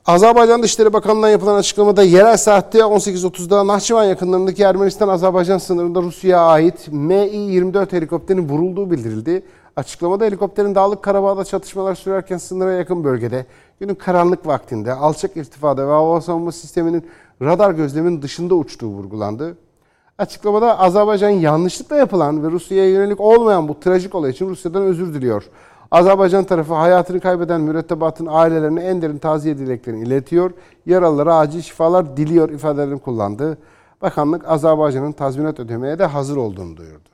Azerbaycan Dışişleri Bakanlığı'ndan yapılan açıklamada yerel saatte 18.30'da Nahçıvan yakınlarındaki Ermenistan-Azerbaycan sınırında Rusya'ya ait Mi-24 helikopterinin vurulduğu bildirildi. Açıklamada helikopterin Dağlık Karabağ'da çatışmalar sürerken sınıra yakın bölgede günün karanlık vaktinde alçak irtifada ve hava savunma sisteminin radar gözleminin dışında uçtuğu vurgulandı. Açıklamada Azerbaycan yanlışlıkla yapılan ve Rusya'ya yönelik olmayan bu trajik olay için Rusya'dan özür diliyor. Azerbaycan tarafı hayatını kaybeden mürettebatın ailelerine en derin taziye dileklerini iletiyor. Yaralılara acil şifalar diliyor ifadelerini kullandı. Bakanlık Azerbaycan'ın tazminat ödemeye de hazır olduğunu duyurdu.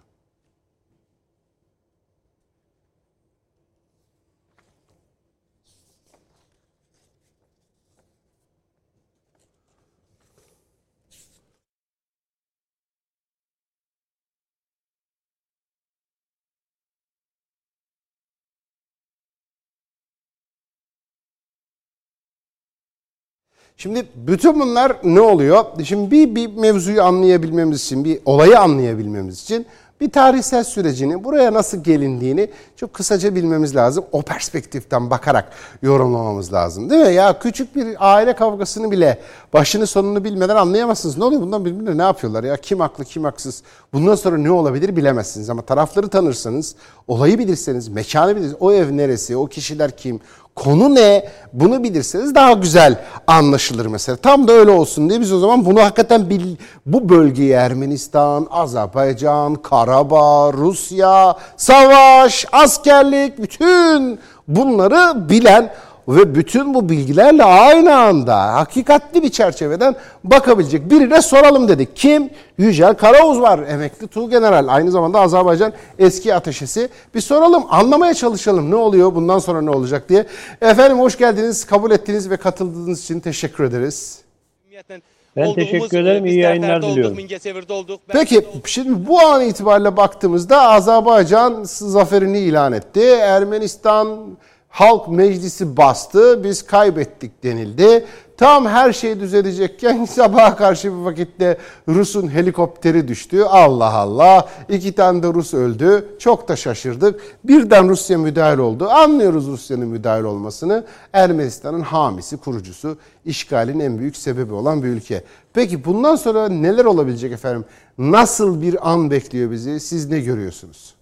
Şimdi bütün bunlar ne oluyor? Şimdi bir, bir mevzuyu anlayabilmemiz için, bir olayı anlayabilmemiz için bir tarihsel sürecini, buraya nasıl gelindiğini çok kısaca bilmemiz lazım. O perspektiften bakarak yorumlamamız lazım. Değil mi? Ya küçük bir aile kavgasını bile başını sonunu bilmeden anlayamazsınız. Ne oluyor bundan birbirine ne yapıyorlar ya? Kim haklı kim haksız? Bundan sonra ne olabilir bilemezsiniz. Ama tarafları tanırsanız, olayı bilirseniz, mekanı bilirseniz, o ev neresi, o kişiler kim, konu ne bunu bilirseniz daha güzel anlaşılır mesela. Tam da öyle olsun diye biz o zaman bunu hakikaten bil, bu bölgeyi Ermenistan, Azerbaycan, Karabağ, Rusya, savaş, askerlik bütün bunları bilen ve bütün bu bilgilerle aynı anda hakikatli bir çerçeveden bakabilecek birine soralım dedik. Kim? Yücel Karaoğuz var. Emekli Tuğ General. Aynı zamanda Azerbaycan eski ateşesi. Bir soralım, anlamaya çalışalım ne oluyor, bundan sonra ne olacak diye. Efendim hoş geldiniz, kabul ettiğiniz ve katıldığınız için teşekkür ederiz. Ben teşekkür ederim. İyi yayınlar diliyorum. Peki şimdi bu an itibariyle baktığımızda Azerbaycan zaferini ilan etti. Ermenistan Halk meclisi bastı, biz kaybettik denildi. Tam her şey düzelecekken sabaha karşı bir vakitte Rus'un helikopteri düştü. Allah Allah. iki tane de Rus öldü. Çok da şaşırdık. Birden Rusya müdahil oldu. Anlıyoruz Rusya'nın müdahil olmasını. Ermenistan'ın hamisi, kurucusu, işgalin en büyük sebebi olan bir ülke. Peki bundan sonra neler olabilecek efendim? Nasıl bir an bekliyor bizi? Siz ne görüyorsunuz?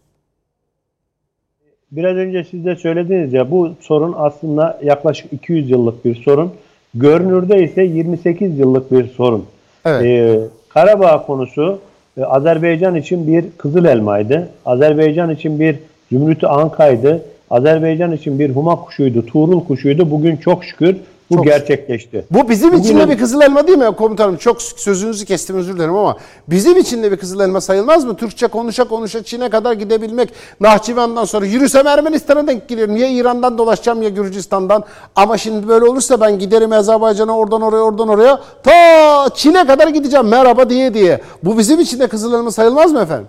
Biraz önce siz de söylediniz ya bu sorun aslında yaklaşık 200 yıllık bir sorun. Görünürde ise 28 yıllık bir sorun. Evet. Ee, Karabağ konusu e, Azerbaycan için bir kızıl elmaydı. Azerbaycan için bir zümrütü ankaydı. Azerbaycan için bir huma kuşuydu, tuğrul kuşuydu. Bugün çok şükür bu çok, gerçekleşti. Bu bizim Bugün için de bir kızıl elma değil mi komutanım? Çok sözünüzü kestim özür dilerim ama bizim için de bir kızıl elma sayılmaz mı? Türkçe konuşa konuşa Çin'e kadar gidebilmek. Nahçıvan'dan sonra yürüsem Ermenistan'a denk giderim. Ya İran'dan dolaşacağım ya Gürcistan'dan. Ama şimdi böyle olursa ben giderim Azerbaycan'a oradan oraya oradan oraya. Ta Çin'e kadar gideceğim merhaba diye diye. Bu bizim için de kızıl elma sayılmaz mı efendim?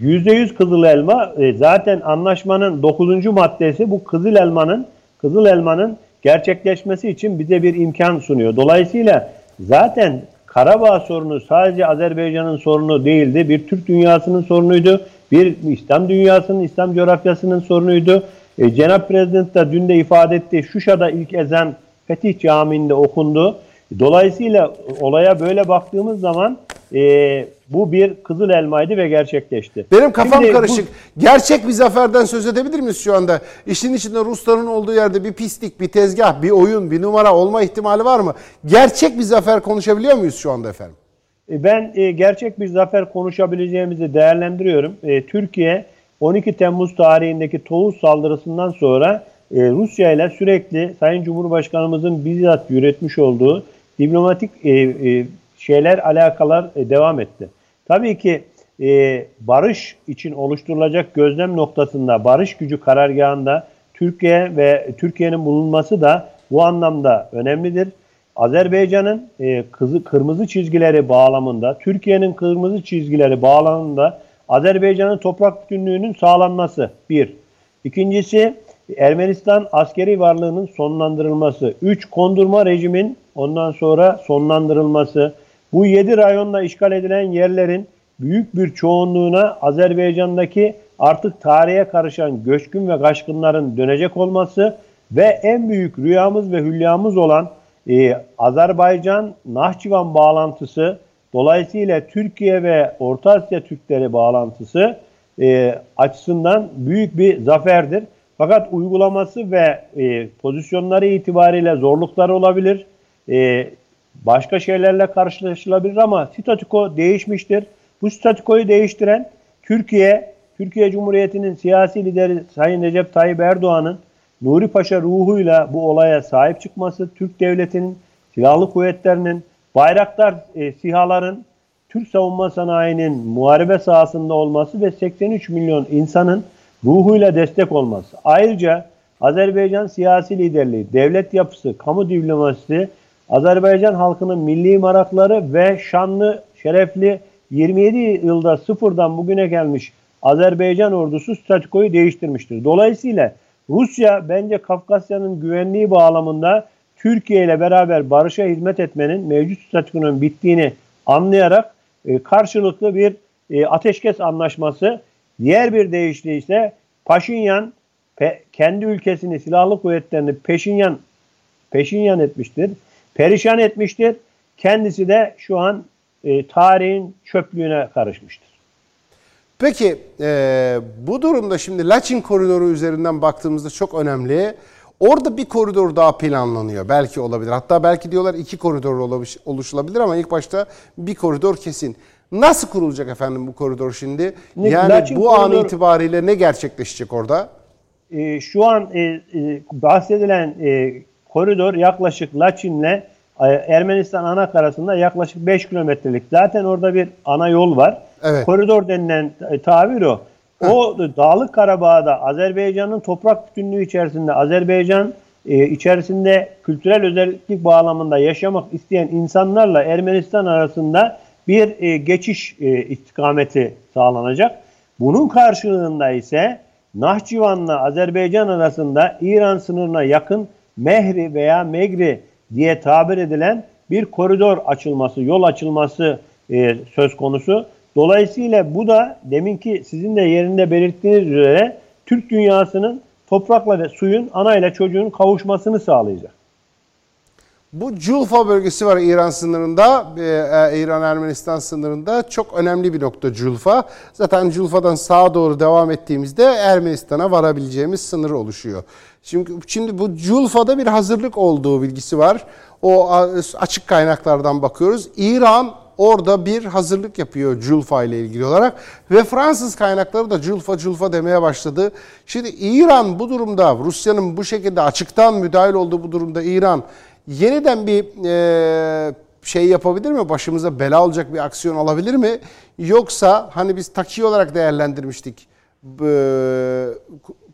%100 kızıl elma. E, zaten anlaşmanın 9. maddesi bu kızıl elmanın kızıl elmanın gerçekleşmesi için bize bir imkan sunuyor. Dolayısıyla zaten Karabağ sorunu sadece Azerbaycan'ın sorunu değildi. Bir Türk dünyasının sorunuydu. Bir İslam dünyasının, İslam coğrafyasının sorunuydu. E, Cenab Prezident de dün de ifade etti. Şuşa'da ilk ezan Fetih Camii'nde okundu. Dolayısıyla olaya böyle baktığımız zaman e, bu bir kızıl elmaydı ve gerçekleşti. Benim kafam Şimdi bu- karışık. Gerçek bir zaferden söz edebilir miyiz şu anda? İşin içinde Rusların olduğu yerde bir pislik, bir tezgah, bir oyun, bir numara olma ihtimali var mı? Gerçek bir zafer konuşabiliyor muyuz şu anda efendim? E, Ben e, gerçek bir zafer konuşabileceğimizi değerlendiriyorum. E, Türkiye 12 Temmuz tarihindeki Toğuz saldırısından sonra e, Rusya ile sürekli Sayın Cumhurbaşkanımızın bizzat yürütmüş olduğu diplomatik e, e, şeyler, alakalar e, devam etti. Tabii ki e, barış için oluşturulacak gözlem noktasında, barış gücü karargahında Türkiye ve Türkiye'nin bulunması da bu anlamda önemlidir. Azerbaycan'ın e, kızı, kırmızı çizgileri bağlamında, Türkiye'nin kırmızı çizgileri bağlamında Azerbaycan'ın toprak bütünlüğünün sağlanması bir. İkincisi Ermenistan askeri varlığının sonlandırılması. Üç kondurma rejimin ondan sonra sonlandırılması. Bu yedi rayonla işgal edilen yerlerin büyük bir çoğunluğuna Azerbaycan'daki artık tarihe karışan göçkün ve kaçkınların dönecek olması ve en büyük rüyamız ve hülyamız olan e, Azerbaycan-Nahçıvan bağlantısı dolayısıyla Türkiye ve Orta Asya Türkleri bağlantısı e, açısından büyük bir zaferdir. Fakat uygulaması ve e, pozisyonları itibariyle zorluklar olabilir. E, başka şeylerle karşılaşılabilir ama statüko değişmiştir. Bu statükoyu değiştiren Türkiye, Türkiye Cumhuriyeti'nin siyasi lideri Sayın Recep Tayyip Erdoğan'ın Nuri Paşa ruhuyla bu olaya sahip çıkması, Türk Devleti'nin, silahlı kuvvetlerinin, bayraktar e, sihaların, Türk savunma sanayinin muharebe sahasında olması ve 83 milyon insanın ruhuyla destek olması. Ayrıca Azerbaycan siyasi liderliği, devlet yapısı, kamu diplomasisi, Azerbaycan halkının milli marakları ve şanlı, şerefli 27 yılda sıfırdan bugüne gelmiş Azerbaycan ordusu statükoyu değiştirmiştir. Dolayısıyla Rusya bence Kafkasya'nın güvenliği bağlamında Türkiye ile beraber barışa hizmet etmenin mevcut statükonun bittiğini anlayarak e, karşılıklı bir e, ateşkes anlaşması diğer bir deyişle ise Paşinyan pe- kendi ülkesini silahlı kuvvetlerini peşinyan peşinyan etmiştir. Perişan etmiştir. Kendisi de şu an e, tarihin çöplüğüne karışmıştır. Peki e, bu durumda şimdi Laçin koridoru üzerinden baktığımızda çok önemli. Orada bir koridor daha planlanıyor. Belki olabilir. Hatta belki diyorlar iki koridor oluşulabilir ama ilk başta bir koridor kesin. Nasıl kurulacak efendim bu koridor şimdi? Ne- Yani Laçin bu an koridor- itibariyle ne gerçekleşecek orada? E, şu an e, e, bahsedilen e, koridor yaklaşık Laçin'le Ermenistan ana karasında yaklaşık 5 kilometrelik. Zaten orada bir ana yol var. Evet. Koridor denilen tabir o. O Dağlık Karabağ'da Azerbaycan'ın toprak bütünlüğü içerisinde Azerbaycan e, içerisinde kültürel özellik bağlamında yaşamak isteyen insanlarla Ermenistan arasında bir e, geçiş e, istikameti sağlanacak. Bunun karşılığında ise Nahçıvan'la Azerbaycan arasında İran sınırına yakın Mehri veya Megri diye tabir edilen bir koridor açılması, yol açılması e, söz konusu. Dolayısıyla bu da deminki sizin de yerinde belirttiğiniz üzere Türk dünyasının toprakla ve suyun ana ile çocuğun kavuşmasını sağlayacak. Bu Culfa bölgesi var İran sınırında, e, İran-Ermenistan sınırında. Çok önemli bir nokta Culfa. Zaten Culfa'dan sağa doğru devam ettiğimizde Ermenistan'a varabileceğimiz sınır oluşuyor. Şimdi, şimdi bu Culfa'da bir hazırlık olduğu bilgisi var. O açık kaynaklardan bakıyoruz. İran orada bir hazırlık yapıyor Culfa ile ilgili olarak ve Fransız kaynakları da Culfa Culfa demeye başladı. Şimdi İran bu durumda Rusya'nın bu şekilde açıktan müdahil olduğu bu durumda İran yeniden bir e, şey yapabilir mi? Başımıza bela olacak bir aksiyon alabilir mi? Yoksa hani biz taki olarak değerlendirmiştik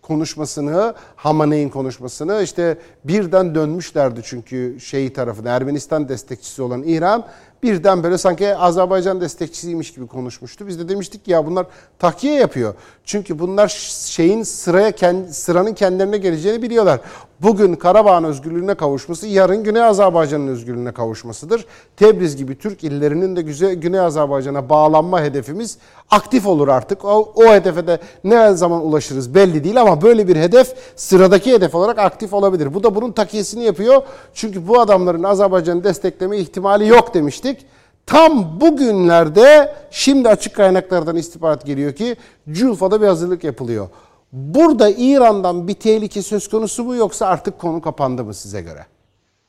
konuşmasını, Hamaney'in konuşmasını işte birden dönmüşlerdi çünkü şeyi tarafına Ermenistan destekçisi olan İran birden böyle sanki Azerbaycan destekçisiymiş gibi konuşmuştu. Biz de demiştik ki ya bunlar takiye yapıyor. Çünkü bunlar şeyin sıraya sıranın kendilerine geleceğini biliyorlar. Bugün Karabağ'ın özgürlüğüne kavuşması yarın Güney Azerbaycan'ın özgürlüğüne kavuşmasıdır. Tebriz gibi Türk illerinin de Güney Azerbaycan'a bağlanma hedefimiz aktif olur artık. O, o hedefe de ne zaman ulaşırız belli değil ama böyle bir hedef sıradaki hedef olarak aktif olabilir. Bu da bunun takiyesini yapıyor. Çünkü bu adamların Azerbaycan'ı destekleme ihtimali yok demiştik. Tam bugünlerde şimdi açık kaynaklardan istihbarat geliyor ki Culfa'da bir hazırlık yapılıyor. Burada İran'dan bir tehlike söz konusu mu yoksa artık konu kapandı mı size göre?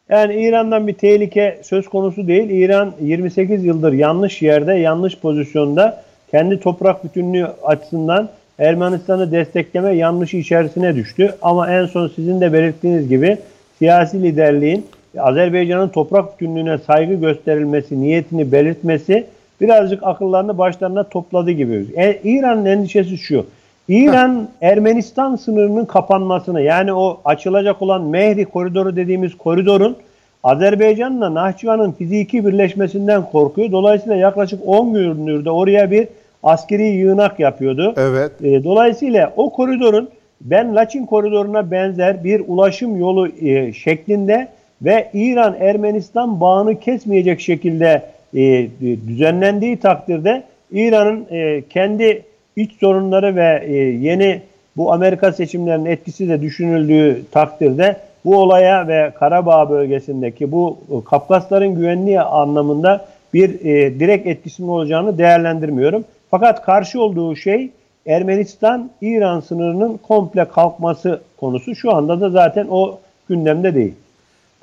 Yani İran'dan bir tehlike söz konusu değil. İran 28 yıldır yanlış yerde, yanlış pozisyonda kendi toprak bütünlüğü açısından Ermenistan'ı destekleme yanlışı içerisine düştü. Ama en son sizin de belirttiğiniz gibi siyasi liderliğin Azerbaycan'ın toprak bütünlüğüne saygı gösterilmesi, niyetini belirtmesi birazcık akıllarını başlarına topladı gibi. E, İran'ın endişesi şu. İran Ermenistan sınırının kapanmasını yani o açılacak olan Mehri koridoru dediğimiz koridorun Azerbaycan'la Nahçıvan'ın fiziki birleşmesinden korkuyor. Dolayısıyla yaklaşık 10 gündür de oraya bir askeri yığınak yapıyordu. Evet. E, dolayısıyla o koridorun ben Laçin koridoruna benzer bir ulaşım yolu e, şeklinde ve İran-Ermenistan bağını kesmeyecek şekilde e, düzenlendiği takdirde İran'ın e, kendi iç sorunları ve e, yeni bu Amerika seçimlerinin etkisi de düşünüldüğü takdirde bu olaya ve Karabağ bölgesindeki bu e, Kafkasların güvenliği anlamında bir e, direkt etkisinin olacağını değerlendirmiyorum. Fakat karşı olduğu şey Ermenistan-İran sınırının komple kalkması konusu. Şu anda da zaten o gündemde değil.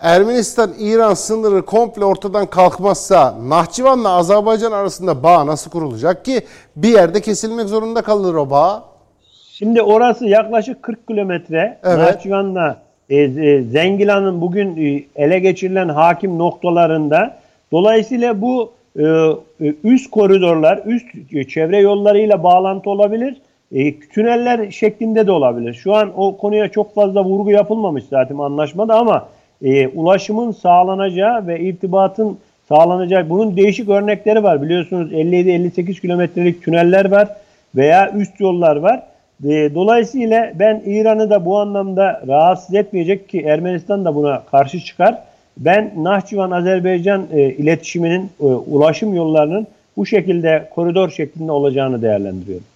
Ermenistan-İran sınırı komple ortadan kalkmazsa Nahçıvan'la Azerbaycan arasında bağ nasıl kurulacak ki bir yerde kesilmek zorunda kalır o bağ? Şimdi orası yaklaşık 40 kilometre. Evet. Nahçıvan'la e, e, Zengilan'ın bugün e, ele geçirilen hakim noktalarında. Dolayısıyla bu e, e üst koridorlar, üst e, çevre yollarıyla bağlantı olabilir. E, tüneller şeklinde de olabilir. Şu an o konuya çok fazla vurgu yapılmamış zaten anlaşmada ama e, ulaşımın sağlanacağı ve irtibatın sağlanacağı bunun değişik örnekleri var. Biliyorsunuz 57-58 kilometrelik tüneller var veya üst yollar var. E, dolayısıyla ben İran'ı da bu anlamda rahatsız etmeyecek ki Ermenistan da buna karşı çıkar. Ben Nahçıvan-Azerbaycan e, iletişiminin, e, ulaşım yollarının bu şekilde koridor şeklinde olacağını değerlendiriyorum.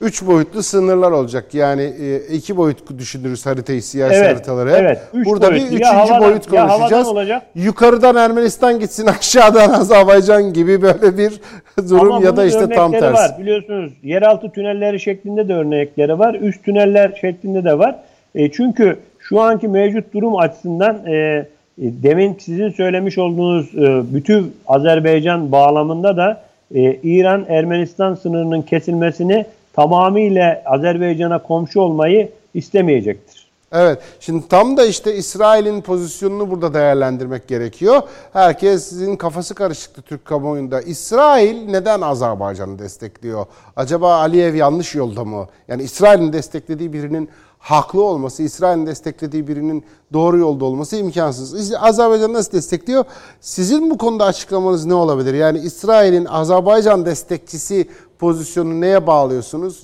Üç boyutlu sınırlar olacak. Yani e, iki boyut düşünürüz haritayı, siyasi evet, haritaları. Evet. Üç Burada boyut. bir üçüncü havadan, boyut konuşacağız. olacak. Yukarıdan Ermenistan gitsin, aşağıdan Azerbaycan gibi böyle bir durum Ama ya da işte tam tersi. var. Biliyorsunuz yeraltı tünelleri şeklinde de örnekleri var. Üst tüneller şeklinde de var. E, çünkü şu anki mevcut durum açısından e, e demin sizin söylemiş olduğunuz e, bütün Azerbaycan bağlamında da e, İran-Ermenistan sınırının kesilmesini tamamıyla Azerbaycan'a komşu olmayı istemeyecektir. Evet. Şimdi tam da işte İsrail'in pozisyonunu burada değerlendirmek gerekiyor. Herkesin kafası karışıktı Türk kamuoyunda. İsrail neden Azerbaycan'ı destekliyor? Acaba Aliyev yanlış yolda mı? Yani İsrail'in desteklediği birinin haklı olması, İsrail'in desteklediği birinin doğru yolda olması imkansız. Azerbaycan nasıl destekliyor? Sizin bu konuda açıklamanız ne olabilir? Yani İsrail'in Azerbaycan destekçisi pozisyonu neye bağlıyorsunuz?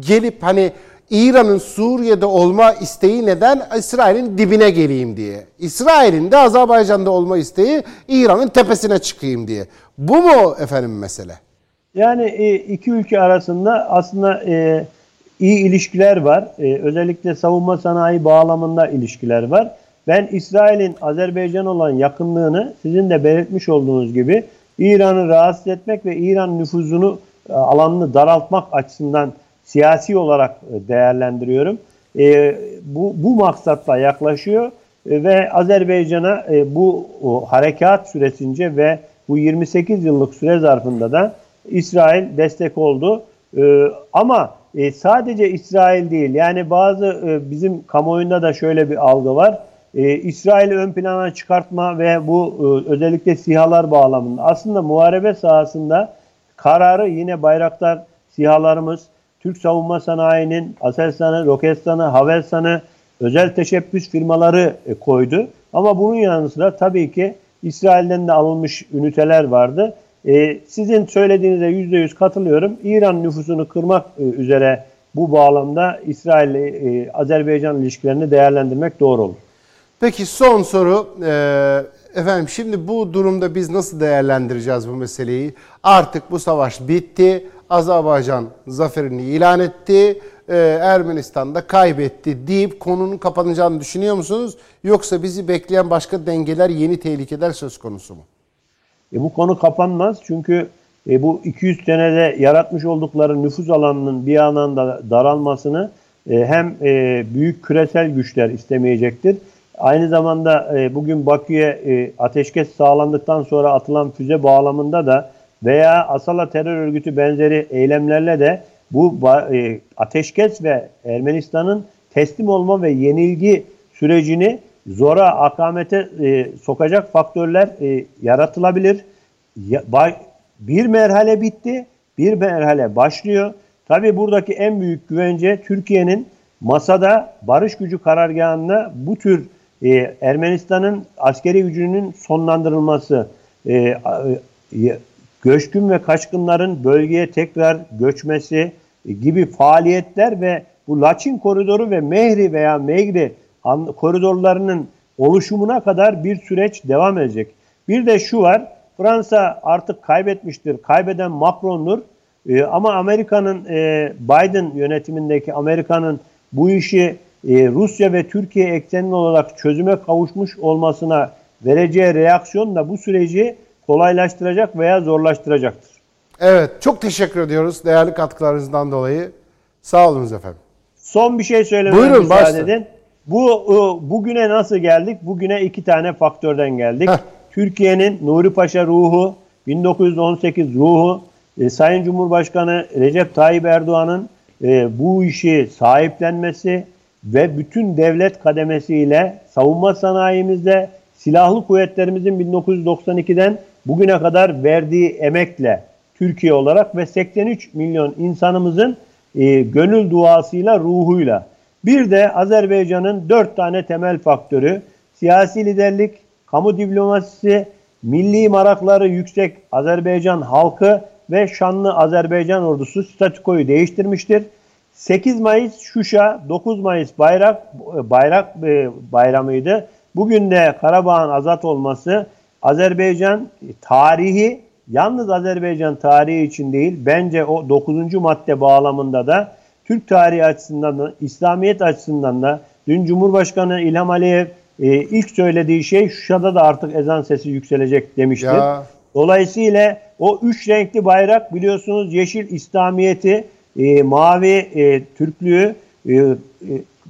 Gelip hani İran'ın Suriye'de olma isteği neden? İsrail'in dibine geleyim diye. İsrail'in de Azerbaycan'da olma isteği İran'ın tepesine çıkayım diye. Bu mu efendim mesele? Yani e, iki ülke arasında aslında e, iyi ilişkiler var. E, özellikle savunma sanayi bağlamında ilişkiler var. Ben İsrail'in Azerbaycan olan yakınlığını sizin de belirtmiş olduğunuz gibi İran'ı rahatsız etmek ve İran nüfuzunu alanını daraltmak açısından siyasi olarak e, değerlendiriyorum. E, bu, bu maksatla yaklaşıyor e, ve Azerbaycan'a e, bu o, harekat süresince ve bu 28 yıllık süre zarfında da İsrail destek oldu. E, ama e, sadece İsrail değil yani bazı e, bizim kamuoyunda da şöyle bir algı var. E, İsrail'i ön plana çıkartma ve bu e, özellikle sihalar bağlamında aslında muharebe sahasında kararı yine Bayraktar sihalarımız, Türk savunma sanayinin Aselsan'ı, Roketsan'ı, Havelsan'ı özel teşebbüs firmaları e, koydu. Ama bunun yanı sıra tabii ki İsrail'den de alınmış üniteler vardı. E, sizin söylediğinize %100 katılıyorum. İran nüfusunu kırmak e, üzere bu bağlamda İsrail-Azerbaycan e, ilişkilerini değerlendirmek doğru olur. Peki son soru. Ee, efendim şimdi bu durumda biz nasıl değerlendireceğiz bu meseleyi? Artık bu savaş bitti. Azerbaycan zaferini ilan etti. Ee, Ermenistan da kaybetti deyip konunun kapanacağını düşünüyor musunuz? Yoksa bizi bekleyen başka dengeler, yeni tehlikeler söz konusu mu? E, bu konu kapanmaz çünkü e, bu 200 senede yaratmış oldukları nüfus alanının bir anında daralmasını e, hem e, büyük küresel güçler istemeyecektir. Aynı zamanda e, bugün Bakü'ye e, ateşkes sağlandıktan sonra atılan füze bağlamında da veya Asala terör örgütü benzeri eylemlerle de bu e, ateşkes ve Ermenistan'ın teslim olma ve yenilgi sürecini zora, akamete e, sokacak faktörler e, yaratılabilir. Ya, bay, bir merhale bitti, bir merhale başlıyor. Tabii buradaki en büyük güvence Türkiye'nin masada barış gücü karargahında bu tür e, Ermenistan'ın askeri gücünün sonlandırılması, e, e, göçkün ve kaçkınların bölgeye tekrar göçmesi e, gibi faaliyetler ve bu Laçin koridoru ve Mehri veya Megri koridorlarının oluşumuna kadar bir süreç devam edecek. Bir de şu var, Fransa artık kaybetmiştir, kaybeden Macron'dur. Ee, ama Amerika'nın, e, Biden yönetimindeki Amerika'nın bu işi e, Rusya ve Türkiye eksenli olarak çözüme kavuşmuş olmasına vereceği reaksiyon da bu süreci kolaylaştıracak veya zorlaştıracaktır. Evet, çok teşekkür ediyoruz değerli katkılarınızdan dolayı. Sağ olunuz efendim. Son bir şey söylemeye Buyurun, müsaade başla. edin. Bu e, bugüne nasıl geldik? Bugüne iki tane faktörden geldik. Türkiye'nin Nuri Paşa ruhu, 1918 ruhu, e, Sayın Cumhurbaşkanı Recep Tayyip Erdoğan'ın e, bu işi sahiplenmesi ve bütün devlet kademesiyle savunma sanayimizde silahlı kuvvetlerimizin 1992'den bugüne kadar verdiği emekle Türkiye olarak ve 83 milyon insanımızın e, gönül duasıyla, ruhuyla bir de Azerbaycan'ın dört tane temel faktörü siyasi liderlik, kamu diplomasisi, milli marakları yüksek Azerbaycan halkı ve şanlı Azerbaycan ordusu statükoyu değiştirmiştir. 8 Mayıs Şuşa, 9 Mayıs bayrak bayrak e, bayramıydı. Bugün de Karabağ'ın azat olması Azerbaycan tarihi yalnız Azerbaycan tarihi için değil bence o 9. madde bağlamında da Türk tarihi açısından da, İslamiyet açısından da dün Cumhurbaşkanı İlham Aliyev e, ilk söylediği şey Şuşa'da da artık ezan sesi yükselecek demiştir. Ya. Dolayısıyla o üç renkli bayrak biliyorsunuz yeşil İslamiyeti, e, mavi e, Türklüğü, e, e,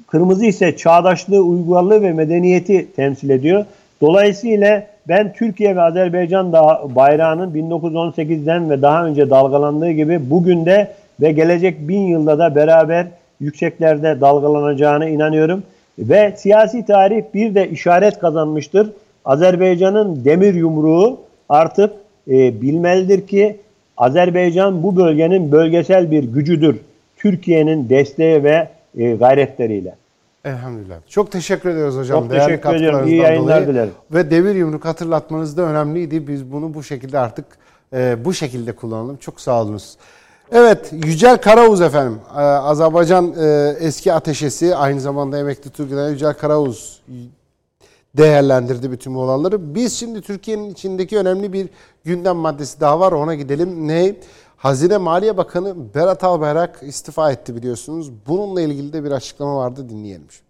kırmızı ise çağdaşlığı, uygarlığı ve medeniyeti temsil ediyor. Dolayısıyla ben Türkiye ve Azerbaycan da bayrağının 1918'den ve daha önce dalgalandığı gibi bugün de ve gelecek bin yılda da beraber yükseklerde dalgalanacağına inanıyorum. Ve siyasi tarih bir de işaret kazanmıştır. Azerbaycan'ın demir yumruğu artık e, bilmelidir ki Azerbaycan bu bölgenin bölgesel bir gücüdür. Türkiye'nin desteği ve e, gayretleriyle. Elhamdülillah. Çok teşekkür ediyoruz hocam. Çok Değerli teşekkür ediyorum. İyi yayınlar dolayı. dilerim. Ve devir yumruk hatırlatmanız da önemliydi. Biz bunu bu şekilde artık e, bu şekilde kullanalım. Çok sağ olunuz. Evet, Yücel Karauz efendim. Ee, Azerbaycan e, eski ateşesi, aynı zamanda emekli Türk'den Yücel Karauz değerlendirdi bütün bu olanları. Biz şimdi Türkiye'nin içindeki önemli bir gündem maddesi daha var. Ona gidelim. Ne? Hazine Maliye Bakanı Berat Albayrak istifa etti biliyorsunuz. Bununla ilgili de bir açıklama vardı. Dinleyelim şimdi.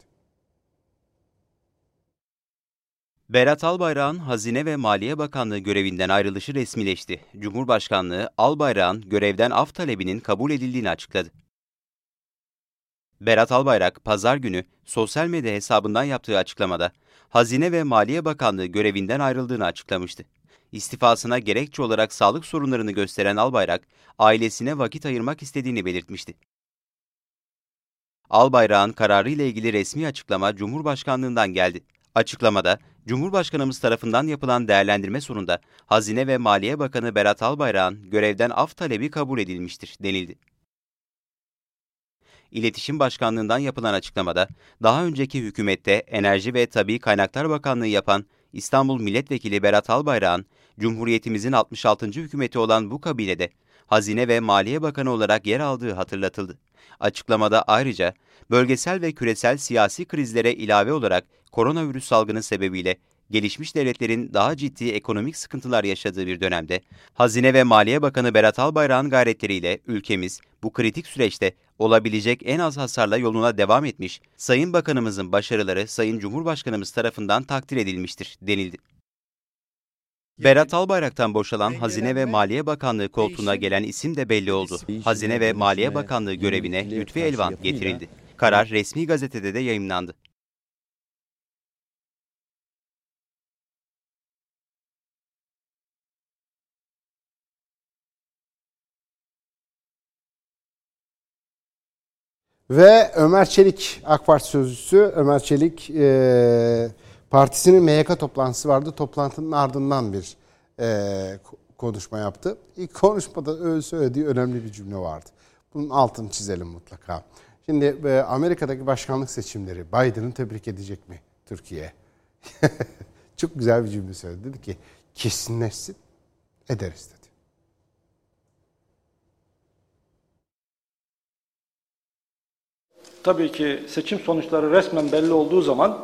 Berat Albayrak'ın Hazine ve Maliye Bakanlığı görevinden ayrılışı resmileşti. Cumhurbaşkanlığı Albayrak'ın görevden af talebinin kabul edildiğini açıkladı. Berat Albayrak pazar günü sosyal medya hesabından yaptığı açıklamada Hazine ve Maliye Bakanlığı görevinden ayrıldığını açıklamıştı. İstifasına gerekçe olarak sağlık sorunlarını gösteren Albayrak, ailesine vakit ayırmak istediğini belirtmişti. Albayrak'ın kararı ile ilgili resmi açıklama Cumhurbaşkanlığından geldi. Açıklamada, Cumhurbaşkanımız tarafından yapılan değerlendirme sonunda Hazine ve Maliye Bakanı Berat Albayrak'ın görevden af talebi kabul edilmiştir denildi. İletişim Başkanlığından yapılan açıklamada, daha önceki hükümette Enerji ve Tabi Kaynaklar Bakanlığı yapan İstanbul Milletvekili Berat Albayrak'ın Cumhuriyetimizin 66. hükümeti olan bu kabinede Hazine ve Maliye Bakanı olarak yer aldığı hatırlatıldı. Açıklamada ayrıca bölgesel ve küresel siyasi krizlere ilave olarak koronavirüs salgını sebebiyle gelişmiş devletlerin daha ciddi ekonomik sıkıntılar yaşadığı bir dönemde Hazine ve Maliye Bakanı Berat Albayrak'ın gayretleriyle ülkemiz bu kritik süreçte olabilecek en az hasarla yoluna devam etmiş, Sayın Bakanımızın başarıları Sayın Cumhurbaşkanımız tarafından takdir edilmiştir denildi. Berat Albayrak'tan boşalan Hazine ve Maliye Bakanlığı koltuğuna gelen isim de belli oldu. Hazine ve Maliye Bakanlığı görevine Lütfi Elvan getirildi. Karar resmi gazetede de yayımlandı. Ve Ömer Çelik, AK Parti sözcüsü Ömer Çelik e, partisinin MYK toplantısı vardı. Toplantının ardından bir e, konuşma yaptı. İlk konuşmada öyle söylediği önemli bir cümle vardı. Bunun altını çizelim mutlaka. Şimdi e, Amerika'daki başkanlık seçimleri Biden'ı tebrik edecek mi Türkiye? Çok güzel bir cümle söyledi. Dedi ki kesinleşsin ederiz dedi. Tabii ki seçim sonuçları resmen belli olduğu zaman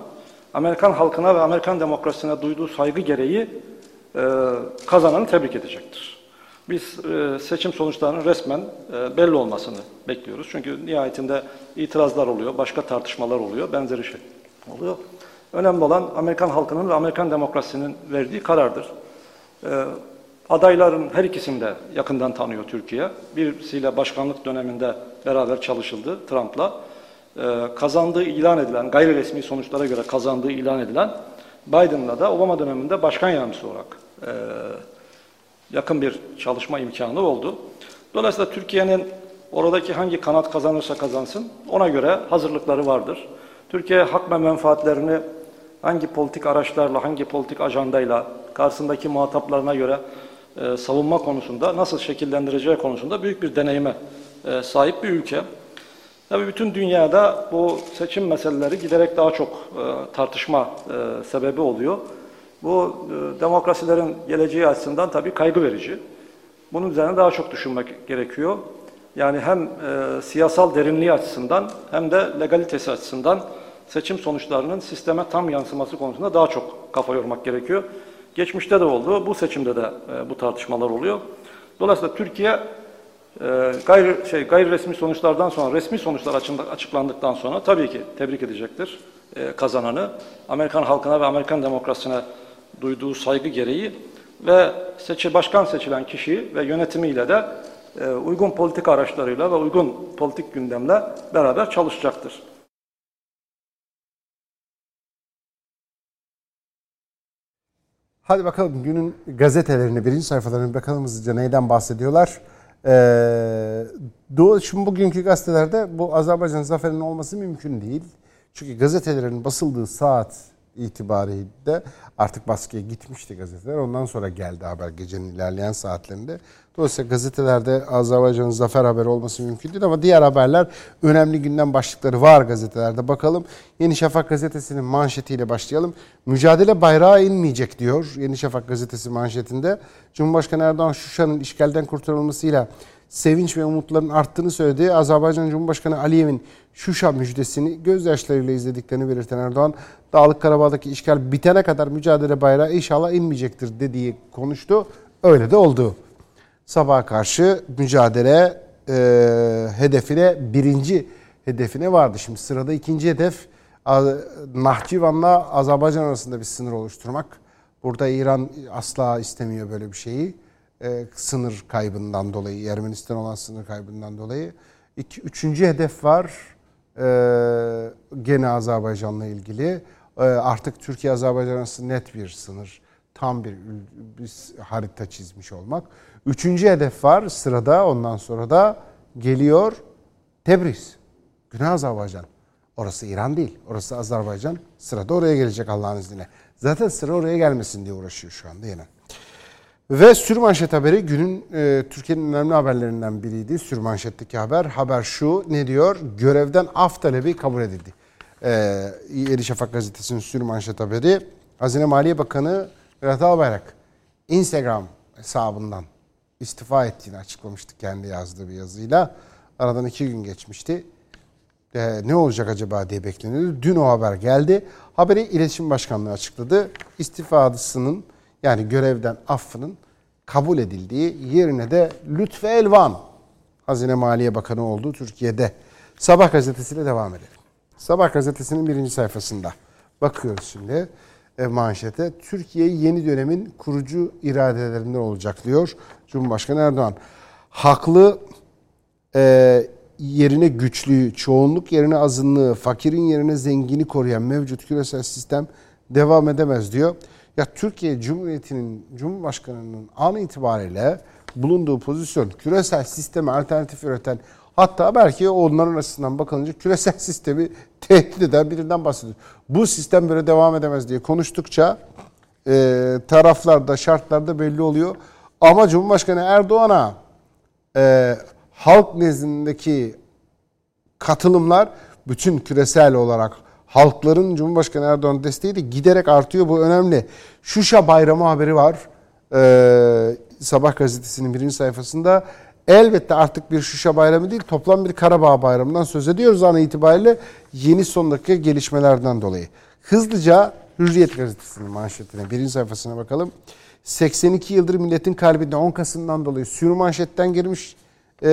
Amerikan halkına ve Amerikan demokrasisine duyduğu saygı gereği e, kazananı tebrik edecektir. Biz e, seçim sonuçlarının resmen e, belli olmasını bekliyoruz. Çünkü nihayetinde itirazlar oluyor, başka tartışmalar oluyor, benzeri şey oluyor. Önemli olan Amerikan halkının ve Amerikan demokrasisinin verdiği karardır. E, adayların her ikisini de yakından tanıyor Türkiye. Birisiyle başkanlık döneminde beraber çalışıldı Trump'la. E, kazandığı ilan edilen, gayri resmi sonuçlara göre kazandığı ilan edilen Biden'la da Obama döneminde başkan yardımcısı olarak e, yakın bir çalışma imkanı oldu. Dolayısıyla Türkiye'nin oradaki hangi kanat kazanırsa kazansın ona göre hazırlıkları vardır. Türkiye hak ve menfaatlerini hangi politik araçlarla, hangi politik ajandayla karşısındaki muhataplarına göre e, savunma konusunda nasıl şekillendireceği konusunda büyük bir deneyime e, sahip bir ülke. Tabii bütün dünyada bu seçim meseleleri giderek daha çok e, tartışma e, sebebi oluyor. Bu e, demokrasilerin geleceği açısından tabii kaygı verici. Bunun üzerine daha çok düşünmek gerekiyor. Yani hem e, siyasal derinliği açısından hem de legalitesi açısından seçim sonuçlarının sisteme tam yansıması konusunda daha çok kafa yormak gerekiyor. Geçmişte de oldu, bu seçimde de e, bu tartışmalar oluyor. Dolayısıyla Türkiye gayri, şey, gayri resmi sonuçlardan sonra, resmi sonuçlar açıklandıktan sonra tabii ki tebrik edecektir e, kazananı. Amerikan halkına ve Amerikan demokrasisine duyduğu saygı gereği ve seçi, başkan seçilen kişi ve yönetimiyle de e, uygun politik araçlarıyla ve uygun politik gündemle beraber çalışacaktır. Hadi bakalım günün gazetelerine, birinci sayfalarına bakalım hızlıca neyden bahsediyorlar. Ee, Doğu, şimdi bugünkü gazetelerde bu Azerbaycan zaferinin olması mümkün değil. Çünkü gazetelerin basıldığı saat itibariyle artık baskıya gitmişti gazeteler. Ondan sonra geldi haber gecenin ilerleyen saatlerinde. Dolayısıyla gazetelerde Azerbaycan'ın zafer haberi olması mümkün değil ama diğer haberler önemli gündem başlıkları var gazetelerde. Bakalım Yeni Şafak gazetesinin manşetiyle başlayalım. Mücadele bayrağı inmeyecek diyor Yeni Şafak gazetesi manşetinde. Cumhurbaşkanı Erdoğan Şuşa'nın işgalden kurtarılmasıyla sevinç ve umutların arttığını söyledi. Azerbaycan Cumhurbaşkanı Aliyev'in Şuşa müjdesini gözyaşlarıyla izlediklerini belirten Erdoğan, Dağlık Karabağ'daki işgal bitene kadar mücadele bayrağı inşallah inmeyecektir dediği konuştu. Öyle de oldu. Sabaha karşı mücadele e, hedefine birinci hedefine vardı. Şimdi sırada ikinci hedef Nahçıvan'la Azerbaycan arasında bir sınır oluşturmak. Burada İran asla istemiyor böyle bir şeyi e, sınır kaybından dolayı, Ermenistan olan sınır kaybından dolayı. İki, üçüncü hedef var gene Azerbaycan'la ilgili. E, artık Türkiye-Azerbaycan arasında net bir sınır, tam bir, bir harita çizmiş olmak. Üçüncü hedef var sırada, ondan sonra da geliyor Tebriz, Güney Azerbaycan. Orası İran değil, orası Azerbaycan. Sırada oraya gelecek Allah'ın izniyle. Zaten sıra oraya gelmesin diye uğraşıyor şu anda yine. Ve sürmanşet haberi günün e, Türkiye'nin önemli haberlerinden biriydi. Sürmanşetteki haber. Haber şu ne diyor? Görevden af talebi kabul edildi. E, Yeni Şafak gazetesinin sürmanşet haberi. Hazine Maliye Bakanı Berat Albayrak Instagram hesabından istifa ettiğini açıklamıştı kendi yazdığı bir yazıyla. Aradan iki gün geçmişti. Ee, ne olacak acaba diye bekleniyordu. Dün o haber geldi. Haberi İletişim Başkanlığı açıkladı. İstifadısının yani görevden affının kabul edildiği yerine de Lütfü Elvan Hazine Maliye Bakanı oldu Türkiye'de. Sabah gazetesiyle devam edelim. Sabah gazetesinin birinci sayfasında bakıyoruz şimdi manşete. Türkiye yeni dönemin kurucu iradelerinden olacak diyor Cumhurbaşkanı Erdoğan. Haklı e, yerine güçlüyü, çoğunluk yerine azınlığı, fakirin yerine zengini koruyan mevcut küresel sistem devam edemez diyor. Ya Türkiye Cumhuriyeti'nin Cumhurbaşkanı'nın an itibariyle bulunduğu pozisyon küresel sisteme alternatif üreten hatta belki onların açısından bakılınca küresel sistemi tehdit eden birinden bahsediyor. Bu sistem böyle devam edemez diye konuştukça e, taraflarda, şartlarda belli oluyor. Ama Cumhurbaşkanı Erdoğan'a e, halk nezdindeki katılımlar bütün küresel olarak halkların Cumhurbaşkanı Erdoğan desteği de giderek artıyor. Bu önemli. Şuşa Bayramı haberi var. Ee, Sabah gazetesinin birinci sayfasında. Elbette artık bir Şuşa Bayramı değil toplam bir Karabağ Bayramı'ndan söz ediyoruz an itibariyle yeni son dakika gelişmelerden dolayı. Hızlıca Hürriyet gazetesinin manşetine birinci sayfasına bakalım. 82 yıldır milletin kalbinde 10 Kasım'dan dolayı sürü manşetten girmiş e,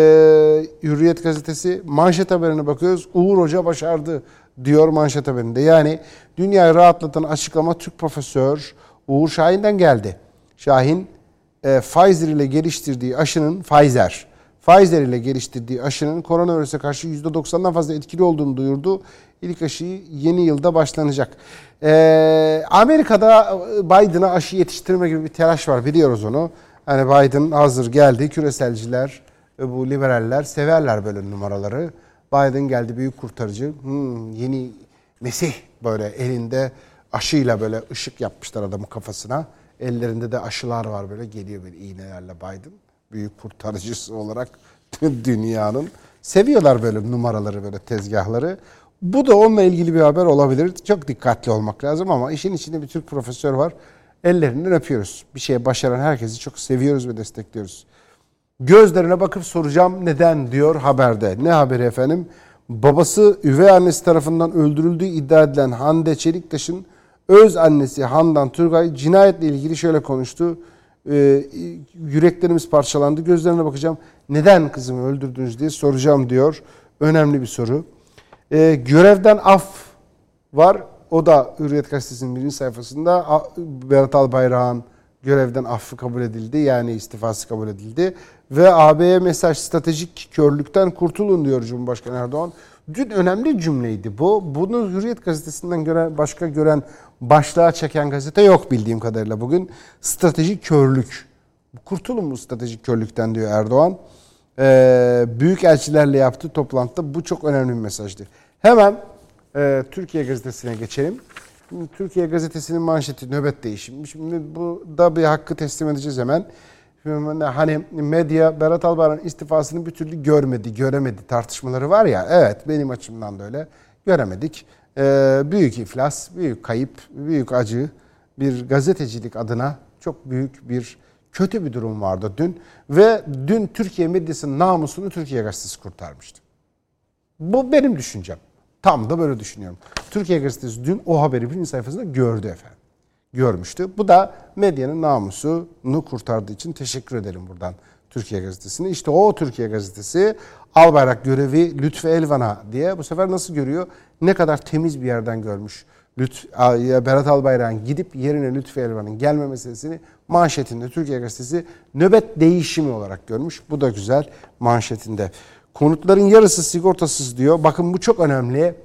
Hürriyet gazetesi. Manşet haberine bakıyoruz. Uğur Hoca başardı diyor manşet haberinde. Yani dünyayı rahatlatan açıklama Türk profesör Uğur Şahin'den geldi. Şahin e, Pfizer ile geliştirdiği aşının Pfizer Pfizer ile geliştirdiği aşının koronavirüse karşı %90'dan fazla etkili olduğunu duyurdu. İlk aşıyı yeni yılda başlanacak. Ee, Amerika'da Biden'a aşı yetiştirme gibi bir telaş var biliyoruz onu. Hani Biden hazır geldi. Küreselciler, bu liberaller severler böyle numaraları. Biden geldi büyük kurtarıcı. Hmm, yeni Mesih böyle elinde aşıyla böyle ışık yapmışlar adamın kafasına. Ellerinde de aşılar var böyle geliyor böyle iğnelerle Biden. Büyük kurtarıcısı olarak dünyanın. Seviyorlar böyle numaraları böyle tezgahları. Bu da onunla ilgili bir haber olabilir. Çok dikkatli olmak lazım ama işin içinde bir Türk profesör var. Ellerinden öpüyoruz. Bir şeye başaran herkesi çok seviyoruz ve destekliyoruz. Gözlerine bakıp soracağım neden diyor haberde. Ne haberi efendim? Babası üvey annesi tarafından öldürüldüğü iddia edilen Hande Çeliktaş'ın öz annesi Handan Turgay cinayetle ilgili şöyle konuştu. Ee, yüreklerimiz parçalandı. Gözlerine bakacağım. Neden kızımı öldürdünüz diye soracağım diyor. Önemli bir soru. Ee, görevden af var. O da Hürriyet Gazetesi'nin birinci sayfasında Berat Albayrak'ın görevden affı kabul edildi. Yani istifası kabul edildi. Ve AB'ye mesaj stratejik körlükten kurtulun diyor Cumhurbaşkanı Erdoğan. Dün önemli cümleydi bu. Bunu Hürriyet gazetesinden gören, başka gören başlığa çeken gazete yok bildiğim kadarıyla bugün. Stratejik körlük. Kurtulun bu stratejik körlükten diyor Erdoğan. Ee, büyük elçilerle yaptığı toplantıda bu çok önemli bir mesajdı. Hemen e, Türkiye gazetesine geçelim. Türkiye gazetesinin manşeti nöbet değişimi. Şimdi bu da bir hakkı teslim edeceğiz hemen. Hani medya Berat Albayrak'ın istifasını bir türlü görmedi, göremedi tartışmaları var ya. Evet benim açımdan da öyle. Göremedik. Ee, büyük iflas, büyük kayıp, büyük acı bir gazetecilik adına çok büyük bir kötü bir durum vardı dün. Ve dün Türkiye medyasının namusunu Türkiye gazetesi kurtarmıştı. Bu benim düşüncem. Tam da böyle düşünüyorum. Türkiye gazetesi dün o haberi birinci sayfasında gördü efendim görmüştü. Bu da medyanın namusunu kurtardığı için teşekkür ederim buradan Türkiye Gazetesi'ne. İşte o Türkiye Gazetesi Albayrak görevi Lütfü Elvan'a diye bu sefer nasıl görüyor? Ne kadar temiz bir yerden görmüş. Lüt, Berat Albayrak'ın gidip yerine Lütfü Elvan'ın gelme meselesini manşetinde Türkiye Gazetesi nöbet değişimi olarak görmüş. Bu da güzel manşetinde. Konutların yarısı sigortasız diyor. Bakın bu çok önemli.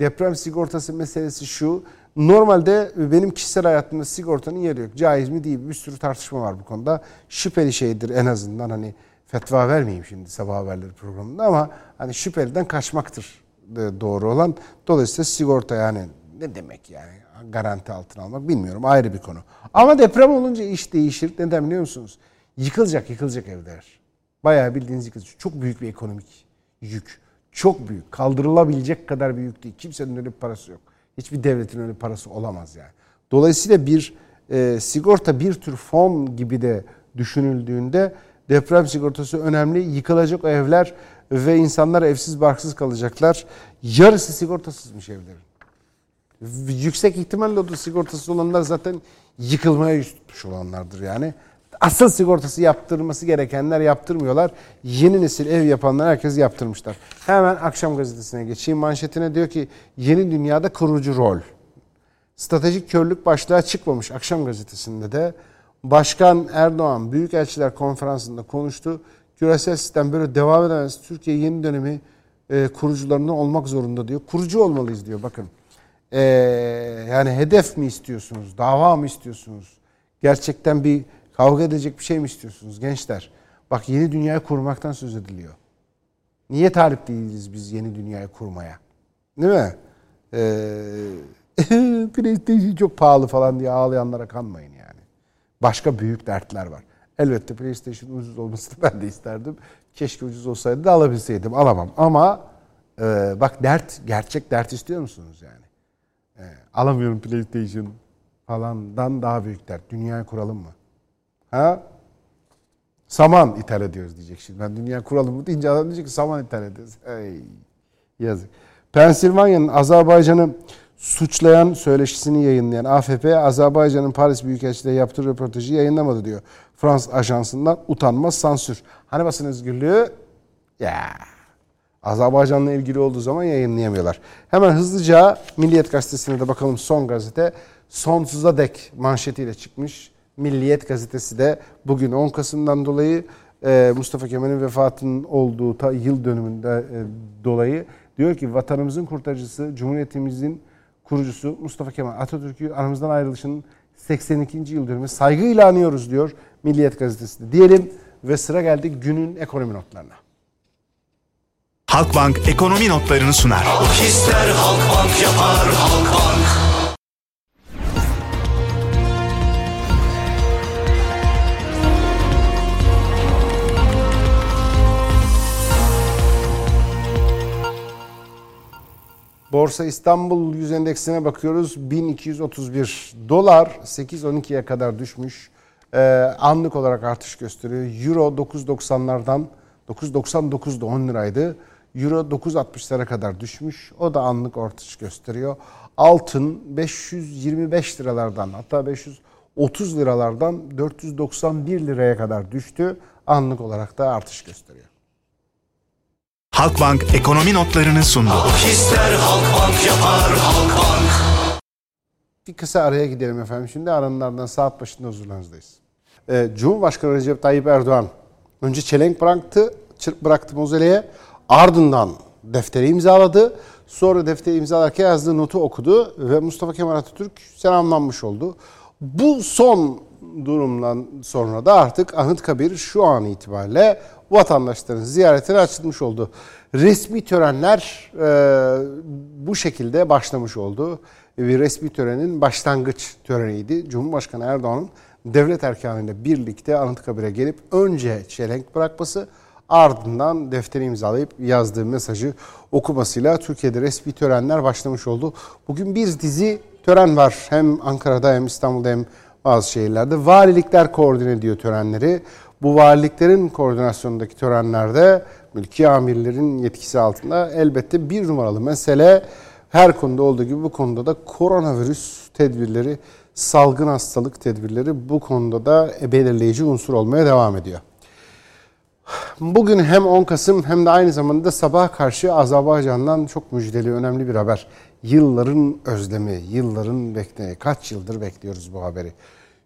Deprem sigortası meselesi şu. Normalde benim kişisel hayatımda sigortanın yeri yok. Caiz mi değil mi? Bir sürü tartışma var bu konuda. Şüpheli şeydir en azından hani fetva vermeyeyim şimdi sabah haberleri programında ama hani şüpheliden kaçmaktır doğru olan. Dolayısıyla sigorta yani ne demek yani garanti altına almak bilmiyorum ayrı bir konu. Ama deprem olunca iş değişir. Neden biliyor musunuz? Yıkılacak yıkılacak evler. Bayağı bildiğiniz yıkılacak. Çok büyük bir ekonomik yük. Çok büyük. Kaldırılabilecek kadar büyük değil. Kimsenin öyle bir parası yok. Hiçbir devletin öyle parası olamaz yani. Dolayısıyla bir e, sigorta bir tür fon gibi de düşünüldüğünde deprem sigortası önemli. Yıkılacak evler ve insanlar evsiz barksız kalacaklar. Yarısı sigortasızmış evlerin. Yüksek ihtimalle o da sigortası olanlar zaten yıkılmaya yüz tutmuş olanlardır yani. Asıl sigortası yaptırması gerekenler yaptırmıyorlar. Yeni nesil ev yapanlar herkes yaptırmışlar. Hemen akşam gazetesine geçeyim. Manşetine diyor ki yeni dünyada kurucu rol. Stratejik körlük başlığa çıkmamış akşam gazetesinde de. Başkan Erdoğan Büyükelçiler Konferansı'nda konuştu. Küresel sistem böyle devam edemez. Türkiye yeni dönemi e, kurucularından olmak zorunda diyor. Kurucu olmalıyız diyor bakın. E, yani hedef mi istiyorsunuz? Dava mı istiyorsunuz? Gerçekten bir kavga edecek bir şey mi istiyorsunuz gençler? Bak yeni dünyayı kurmaktan söz ediliyor. Niye talip değiliz biz yeni dünyayı kurmaya? Değil mi? Ee, PlayStation çok pahalı falan diye ağlayanlara kanmayın yani. Başka büyük dertler var. Elbette PlayStation ucuz olmasını ben de isterdim. Keşke ucuz olsaydı da alabilseydim. Alamam. Ama e, bak dert, gerçek dert istiyor musunuz yani? E, alamıyorum PlayStation falandan daha büyük dert. Dünyayı kuralım mı? Ha? Saman ithal ediyoruz diyecek şimdi. Ben dünya kuralım mı deyince adam diyecek ki saman ithal ediyoruz. Ey, yazık. Pensilvanya'nın Azerbaycan'ı suçlayan söyleşisini yayınlayan AFP, Azerbaycan'ın Paris Büyükelçiliği yaptığı röportajı yayınlamadı diyor. Fransız ajansından utanmaz sansür. Hani basın özgürlüğü? Ya. Azerbaycan'la ilgili olduğu zaman yayınlayamıyorlar. Hemen hızlıca Milliyet Gazetesi'ne de bakalım son gazete. Sonsuza dek manşetiyle çıkmış. Milliyet Gazetesi de bugün 10 Kasım'dan dolayı e, Mustafa Kemal'in vefatının olduğu ta yıl dönümünde e, dolayı diyor ki vatanımızın kurtarıcısı, Cumhuriyetimizin kurucusu Mustafa Kemal Atatürk'ü aramızdan ayrılışının 82. yıl dönümü saygıyla anıyoruz diyor Milliyet Gazetesi. Diyelim ve sıra geldi günün ekonomi notlarına. Halkbank ekonomi notlarını sunar. Halk ister Halkbank yapar Halkbank. Borsa İstanbul Yüz Endeksine bakıyoruz. 1231 dolar 8.12'ye kadar düşmüş. Ee, anlık olarak artış gösteriyor. Euro 9.90'lardan 9.99'da 10 liraydı. Euro 9.60'lara kadar düşmüş. O da anlık artış gösteriyor. Altın 525 liralardan hatta 530 liralardan 491 liraya kadar düştü. Anlık olarak da artış gösteriyor. Halkbank ekonomi notlarını sundu. Halk ister Halkbank yapar Halkbank. Bir kısa araya gidelim efendim. Şimdi aranlardan saat başında huzurlarınızdayız. Ee, Cumhurbaşkanı Recep Tayyip Erdoğan önce çelenk bıraktı, çırp bıraktı mozeleye. Ardından defteri imzaladı. Sonra defteri imzalarken yazdığı notu okudu ve Mustafa Kemal Atatürk selamlanmış oldu. Bu son durumdan sonra da artık Anıtkabir şu an itibariyle vatandaşların ziyaretine açılmış oldu. Resmi törenler e, bu şekilde başlamış oldu. Bir resmi törenin başlangıç töreniydi. Cumhurbaşkanı Erdoğan'ın devlet erkanıyla birlikte Anıtkabir'e gelip önce çelenk bırakması ardından defteri imzalayıp yazdığı mesajı okumasıyla Türkiye'de resmi törenler başlamış oldu. Bugün bir dizi tören var. Hem Ankara'da hem İstanbul'da hem bazı şehirlerde. Valilikler koordine ediyor törenleri. Bu valiliklerin koordinasyonundaki törenlerde mülki amirlerin yetkisi altında elbette bir numaralı mesele her konuda olduğu gibi bu konuda da koronavirüs tedbirleri, salgın hastalık tedbirleri bu konuda da belirleyici unsur olmaya devam ediyor. Bugün hem 10 Kasım hem de aynı zamanda sabah karşı Azerbaycan'dan çok müjdeli önemli bir haber. Yılların özlemi, yılların beklediği, kaç yıldır bekliyoruz bu haberi.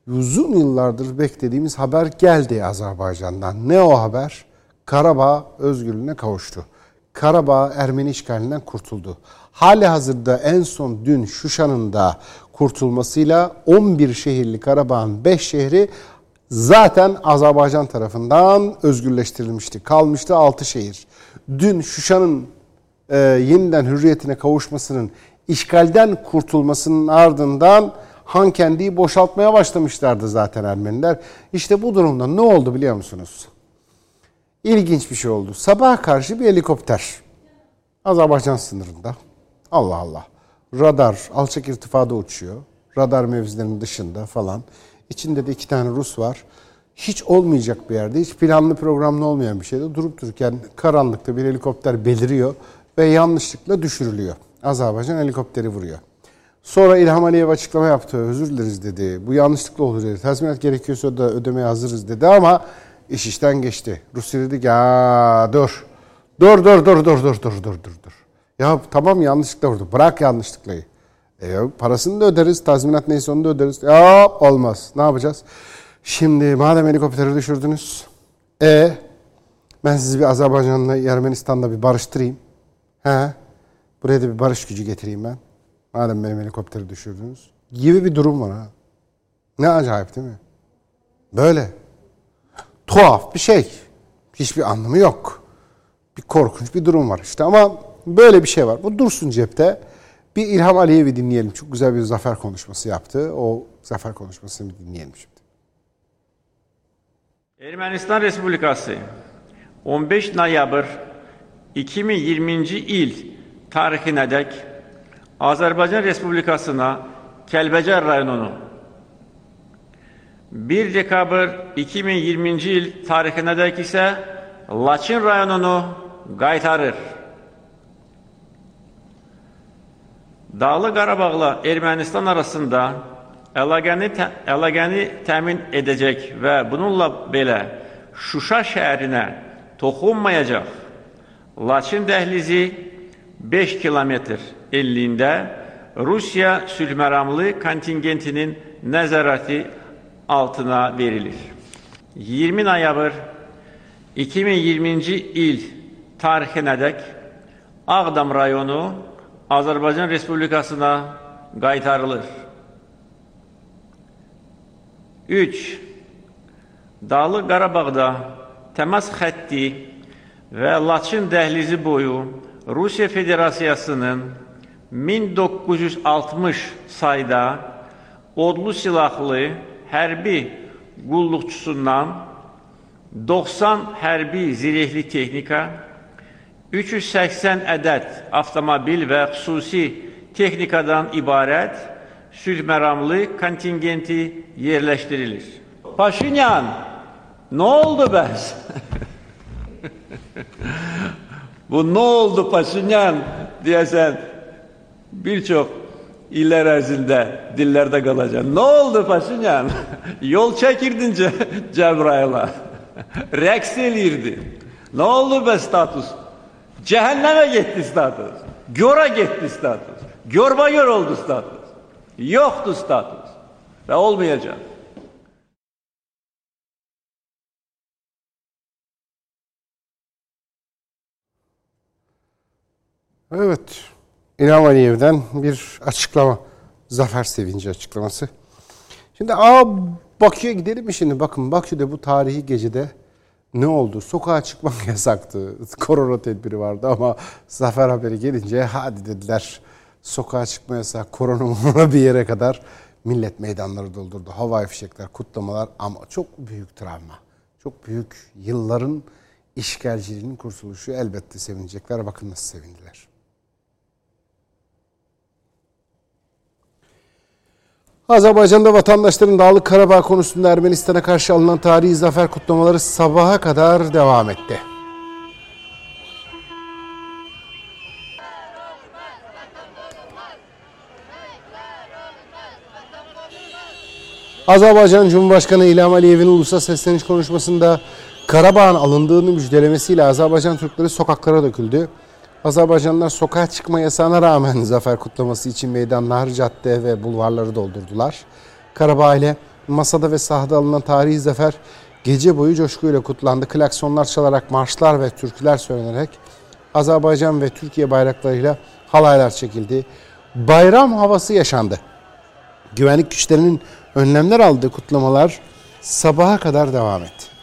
Uzun yıllardır beklediğimiz haber geldi Azerbaycan'dan. Ne o haber? Karabağ özgürlüğüne kavuştu. Karabağ Ermeni işgalinden kurtuldu. Hali hazırda en son dün Şuşa'nın da kurtulmasıyla 11 şehirli Karabağ'ın 5 şehri zaten Azerbaycan tarafından özgürleştirilmişti. Kalmıştı 6 şehir. Dün Şuşa'nın e, yeniden hürriyetine kavuşmasının, işgalden kurtulmasının ardından Hankendi'yi boşaltmaya başlamışlardı zaten Ermeniler. İşte bu durumda ne oldu biliyor musunuz? İlginç bir şey oldu. Sabah karşı bir helikopter Azerbaycan sınırında. Allah Allah. Radar alçak irtifada uçuyor. Radar mevzilerinin dışında falan. İçinde de iki tane Rus var. Hiç olmayacak bir yerde, hiç planlı programlı olmayan bir şeyde durup dururken karanlıkta bir helikopter beliriyor ve yanlışlıkla düşürülüyor. Azerbaycan helikopteri vuruyor. Sonra İlham Aliyev açıklama yaptı. Özür dileriz dedi. Bu yanlışlıkla olur dedi. Tazminat gerekiyorsa da ödemeye hazırız dedi ama iş işten geçti. Rusya dedi ki ya dur. Dur dur dur dur dur dur dur dur dur. Ya tamam yanlışlıkla vurdu. Bırak yanlışlıklayı. E, parasını da öderiz. Tazminat neyse onu da öderiz. Ya olmaz. Ne yapacağız? Şimdi madem helikopteri düşürdünüz. E ben sizi bir Azerbaycan'la Ermenistan'da bir barıştırayım. He. Buraya da bir barış gücü getireyim ben. Madem benim helikopteri düşürdünüz. Gibi bir durum var ha. Ne acayip değil mi? Böyle. Tuhaf bir şey. Hiçbir anlamı yok. Bir korkunç bir durum var işte ama böyle bir şey var. Bu dursun cepte. Bir İlham Aliyev'i dinleyelim. Çok güzel bir zafer konuşması yaptı. O zafer konuşmasını dinleyelim şimdi. Ermənistan Respublikası 15 noyabr 2020-ci il tarixinədək Azərbaycan Respublikasına Kəlbəcər rayonunu. 1 dekabr 2020-ci il tarixinədək isə Laçın rayonunu qaytarır. Dağlı Qarabağla Ermənistan arasında əlaqəni, tə, əlaqəni təmin edəcək və bununla belə Şuşa şəhərinə toxunmayacaq Laçın dəhlizi 5 kilometr enliyində Rusiya sülhməramlı kontingentinin nəzarəti altına verilir. 20 noyabr 2020-ci il tarixinədək Ağdam rayonu Azərbaycan Respublikasına qaytarılır. 3. Dağlıq Qarabağda təmas xətti və Laçın dəhlizi boyu Rusiya Federasiyasının 1960 sayda odlu silahlı hərbi qulluqçusundan 90 hərbi zirehli texnika, 380 ədəd avtomobil və xüsusi texnikadan ibarət sülhməramlı kontingenti yerləşdirilir. Paşinyan, ne oldu bəs? Bu ne oldu Paşinyan diyesen birçok iller ərzində dillərdə qalacaq. Ne oldu Paşinyan? Yol çəkirdin Ce Cebrail'a. Eləyirdi. Ne oldu be status? Cehenneme gitti status. Göra gitti status. Görba gör oldu status. Yoktu status. Ve olmayacak. Evet. İlham Aliyev'den bir açıklama. Zafer sevinci açıklaması. Şimdi aa Bakü'ye gidelim mi şimdi? Bakın Bakü'de bu tarihi gecede ne oldu? Sokağa çıkmak yasaktı. Korona tedbiri vardı ama zafer haberi gelince hadi dediler. Sokağa çıkma yasak, korona bir yere kadar millet meydanları doldurdu. Havai fişekler, kutlamalar ama çok büyük travma. Çok büyük yılların işgalciliğinin kurtuluşu elbette sevinecekler. Bakın nasıl sevindiler. Azerbaycan'da vatandaşların Dağlık Karabağ konusunda Ermenistan'a karşı alınan tarihi zafer kutlamaları sabaha kadar devam etti. Azerbaycan Cumhurbaşkanı İlham Aliyev'in ulusa sesleniş konuşmasında Karabağ'ın alındığını müjdelemesiyle Azerbaycan Türkleri sokaklara döküldü. Azerbaycanlılar sokağa çıkma yasağına rağmen zafer kutlaması için meydanlar, cadde ve bulvarları doldurdular. Karabağ ile masada ve sahada alınan tarihi zafer gece boyu coşkuyla kutlandı. Klaksonlar çalarak marşlar ve türküler söylenerek Azerbaycan ve Türkiye bayraklarıyla halaylar çekildi. Bayram havası yaşandı. Güvenlik güçlerinin önlemler aldığı kutlamalar sabaha kadar devam etti.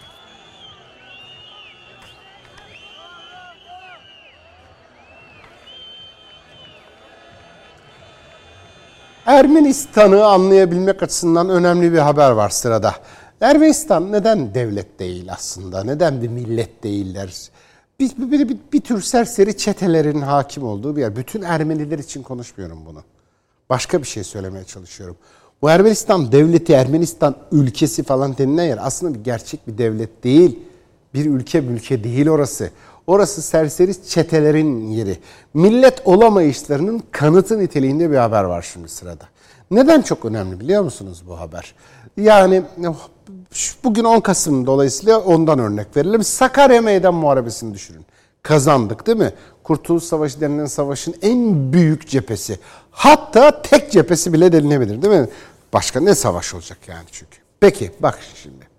Ermenistan'ı anlayabilmek açısından önemli bir haber var sırada. Ermenistan neden devlet değil aslında? Neden bir millet değiller? Bir, bir, bir, bir tür serseri çetelerin hakim olduğu bir yer. Bütün Ermeniler için konuşmuyorum bunu. Başka bir şey söylemeye çalışıyorum. Bu Ermenistan devleti, Ermenistan ülkesi falan denilen yer aslında bir gerçek bir devlet değil. Bir ülke ülke değil orası. Orası serseri çetelerin yeri. Millet olamayışlarının kanıtı niteliğinde bir haber var şimdi sırada. Neden çok önemli biliyor musunuz bu haber? Yani bugün 10 Kasım dolayısıyla ondan örnek verelim. Sakarya Meydan Muharebesi'ni düşünün. Kazandık değil mi? Kurtuluş Savaşı denilen savaşın en büyük cephesi. Hatta tek cephesi bile denilebilir değil mi? Başka ne savaş olacak yani çünkü. Peki bak şimdi.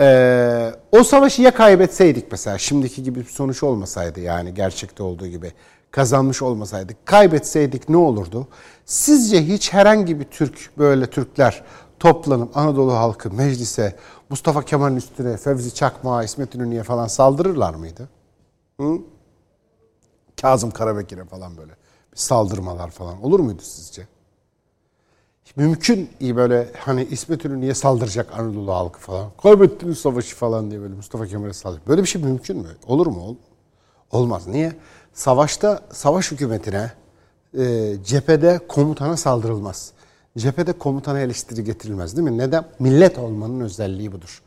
Ee, o savaşı ya kaybetseydik mesela şimdiki gibi bir sonuç olmasaydı yani gerçekte olduğu gibi kazanmış olmasaydık kaybetseydik ne olurdu? Sizce hiç herhangi bir Türk böyle Türkler toplanıp Anadolu halkı meclise Mustafa Kemal'in üstüne Fevzi Çakmak'a İsmet İnönü'ye falan saldırırlar mıydı? Hı? Kazım Karabekir'e falan böyle bir saldırmalar falan olur muydu sizce? Mümkün iyi böyle hani İsmet İnönü'ye saldıracak Anadolu halkı falan. Kaybettiniz savaşı falan diye böyle Mustafa Kemal'e saldıracak. Böyle bir şey mümkün mü? Olur mu? Ol Olmaz. Niye? Savaşta savaş hükümetine e, cephede komutana saldırılmaz. Cephede komutana eleştiri getirilmez değil mi? Neden? Millet olmanın özelliği budur.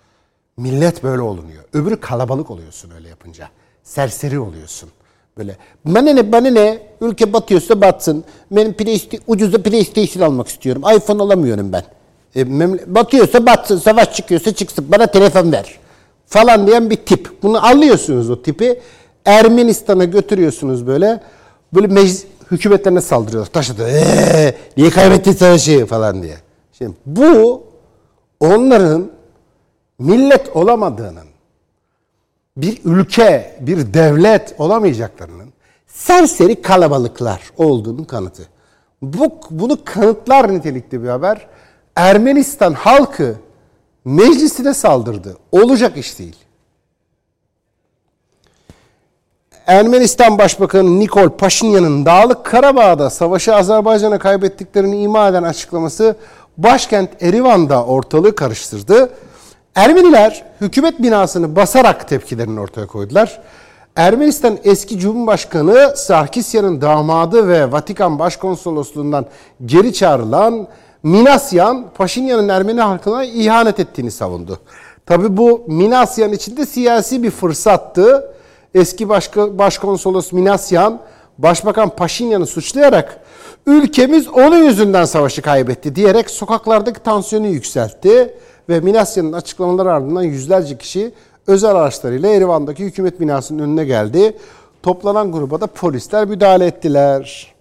Millet böyle olunuyor. Öbürü kalabalık oluyorsun öyle yapınca. Serseri oluyorsun. Böyle bana ne bana ne ülke batıyorsa batsın. Benim PlayStation, ucuza PlayStation almak istiyorum. iPhone alamıyorum ben. E, batıyorsa batsın, savaş çıkıyorsa çıksın. Bana telefon ver. Falan diyen bir tip. Bunu alıyorsunuz o tipi. Ermenistan'a götürüyorsunuz böyle. Böyle meclis hükümetlerine saldırıyorlar. Taşıdı. Eee, niye kaybettin savaşı falan diye. Şimdi bu onların millet olamadığının bir ülke, bir devlet olamayacaklarının serseri kalabalıklar olduğunun kanıtı. Bu, bunu kanıtlar nitelikte bir haber. Ermenistan halkı meclisine saldırdı. Olacak iş değil. Ermenistan Başbakanı Nikol Paşinyan'ın Dağlık Karabağ'da savaşı Azerbaycan'a kaybettiklerini ima eden açıklaması başkent Erivan'da ortalığı karıştırdı. Ermeniler hükümet binasını basarak tepkilerini ortaya koydular. Ermenistan eski Cumhurbaşkanı Sarkisyan'ın damadı ve Vatikan Başkonsolosluğundan geri çağrılan Minasyan, Paşinyan'ın Ermeni halkına ihanet ettiğini savundu. Tabi bu Minasyan için de siyasi bir fırsattı. Eski başka, başkonsolos Minasyan, Başbakan Paşinyan'ı suçlayarak ülkemiz onun yüzünden savaşı kaybetti diyerek sokaklardaki tansiyonu yükseltti ve Minasya'nın açıklamaları ardından yüzlerce kişi özel araçlarıyla Erivan'daki hükümet binasının önüne geldi. Toplanan gruba da polisler müdahale ettiler.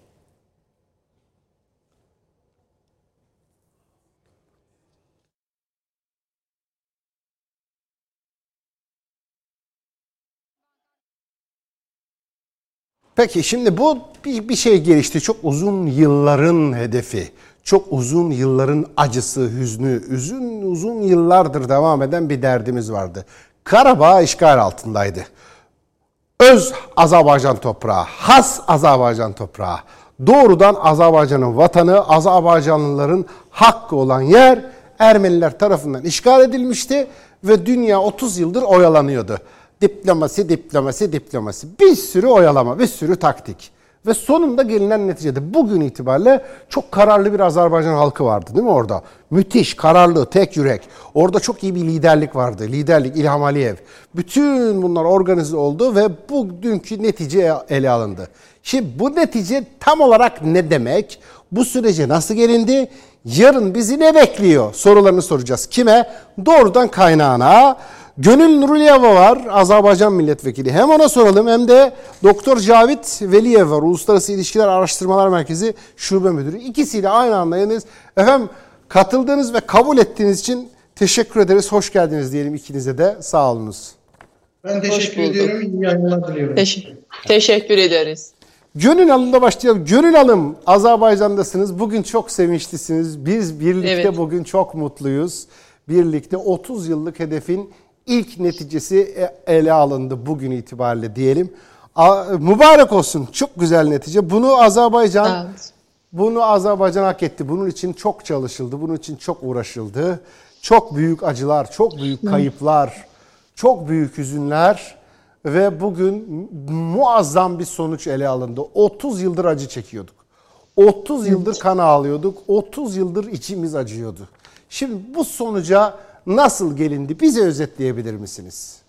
Peki şimdi bu bir, bir şey gelişti. Çok uzun yılların hedefi. Çok uzun yılların acısı, hüznü, uzun uzun yıllardır devam eden bir derdimiz vardı. Karabağ işgal altındaydı. Öz Azerbaycan toprağı, has Azerbaycan toprağı. Doğrudan Azerbaycan'ın vatanı, Azerbaycanlıların hakkı olan yer Ermeniler tarafından işgal edilmişti ve dünya 30 yıldır oyalanıyordu. Diplomasi, diplomasi, diplomasi. Bir sürü oyalama, bir sürü taktik. Ve sonunda gelinen neticede bugün itibariyle çok kararlı bir Azerbaycan halkı vardı değil mi orada? Müthiş, kararlı, tek yürek. Orada çok iyi bir liderlik vardı. Liderlik İlham Aliyev. Bütün bunlar organize oldu ve bugünkü netice ele alındı. Şimdi bu netice tam olarak ne demek? Bu sürece nasıl gelindi? Yarın bizi ne bekliyor? Sorularını soracağız. Kime? Doğrudan kaynağına. Gönül Nuruliyeva var, Azerbaycan milletvekili. Hem ona soralım hem de Doktor Cavit Veliyev var, Uluslararası İlişkiler Araştırmalar Merkezi Şube Müdürü. İkisiyle aynı anda yanınız. Efendim katıldığınız ve kabul ettiğiniz için teşekkür ederiz. Hoş geldiniz diyelim ikinize de. Sağ olunuz. Ben teşekkür ediyorum. İyi yayınlar diliyorum. Teş- teşekkür ederiz. Gönül Alım'da başlayalım. Gönül Alım Azerbaycan'dasınız. Bugün çok sevinçlisiniz. Biz birlikte Evet. bugün çok mutluyuz. Birlikte 30 yıllık hedefin ilk neticesi e- ele alındı bugün itibariyle diyelim. Mübarek olsun. Çok güzel netice. Bunu Azerbaycan Evet. bunu Azerbaycan hak etti. Bunun için çok çalışıldı. Bunun için çok uğraşıldı. Çok büyük acılar, çok büyük kayıplar, çok büyük hüzünler ve bugün muazzam bir sonuç ele alındı. 30 yıldır acı çekiyorduk. 30 yıldır kan ağlıyorduk. 30 yıldır içimiz acıyordu. Şimdi bu sonuca nasıl gelindi? Bize özetleyebilir misiniz?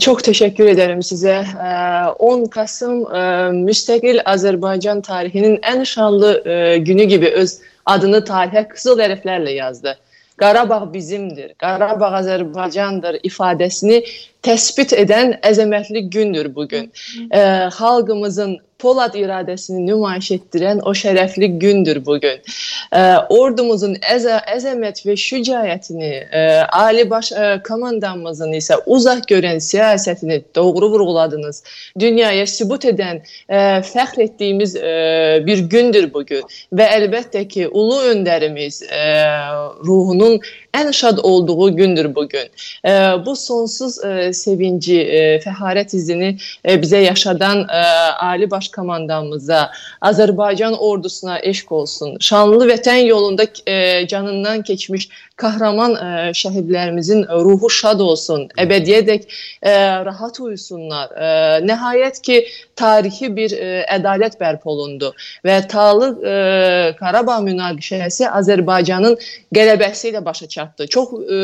Çok teşekkür ederim size. 10 Kasım müstakil Azerbaycan tarihinin en şanlı günü gibi öz adını tarihe kızıl harflerle yazdı. Qarabağ bizimdir, Qarabağ Azərbaycandır ifadəsini təsbit edən əzəmətli gündür bugün. E, xalqımızın Polad iradəsini nümayiş etdirən o şərəfli gündür bugün. E, ordumuzun əzə, əzəmət və şücaətini, e, Ali Baş e, komandamızın isə uzaq görən siyasətini doğru vurğuladınız. Dünyaya sübut edən, e, fəxr etdiyimiz e, bir gündür bugün və əlbəttə ki, ulu öndərimiz e, ruhunun ən şad olduğu gündür bugün. E, bu sonsuz e, sevinci, e, fəxarət izini e, bizə yaşadan e, Ali Baş Komandanımıza, Azərbaycan ordusuna eşq olsun. Şanlı vətən yolunda e, canından keçmiş kahraman e, şəhidlərimizin ruhu şad olsun. Əbədiyyədək e, rahat uyusunlar. E, nəhayət ki, tarixi bir e, ədalət bərpa olundu və Talıq e, Qarabağ münaqişəsi Azərbaycanın qələbəsi ilə başa çatdı. Çox e,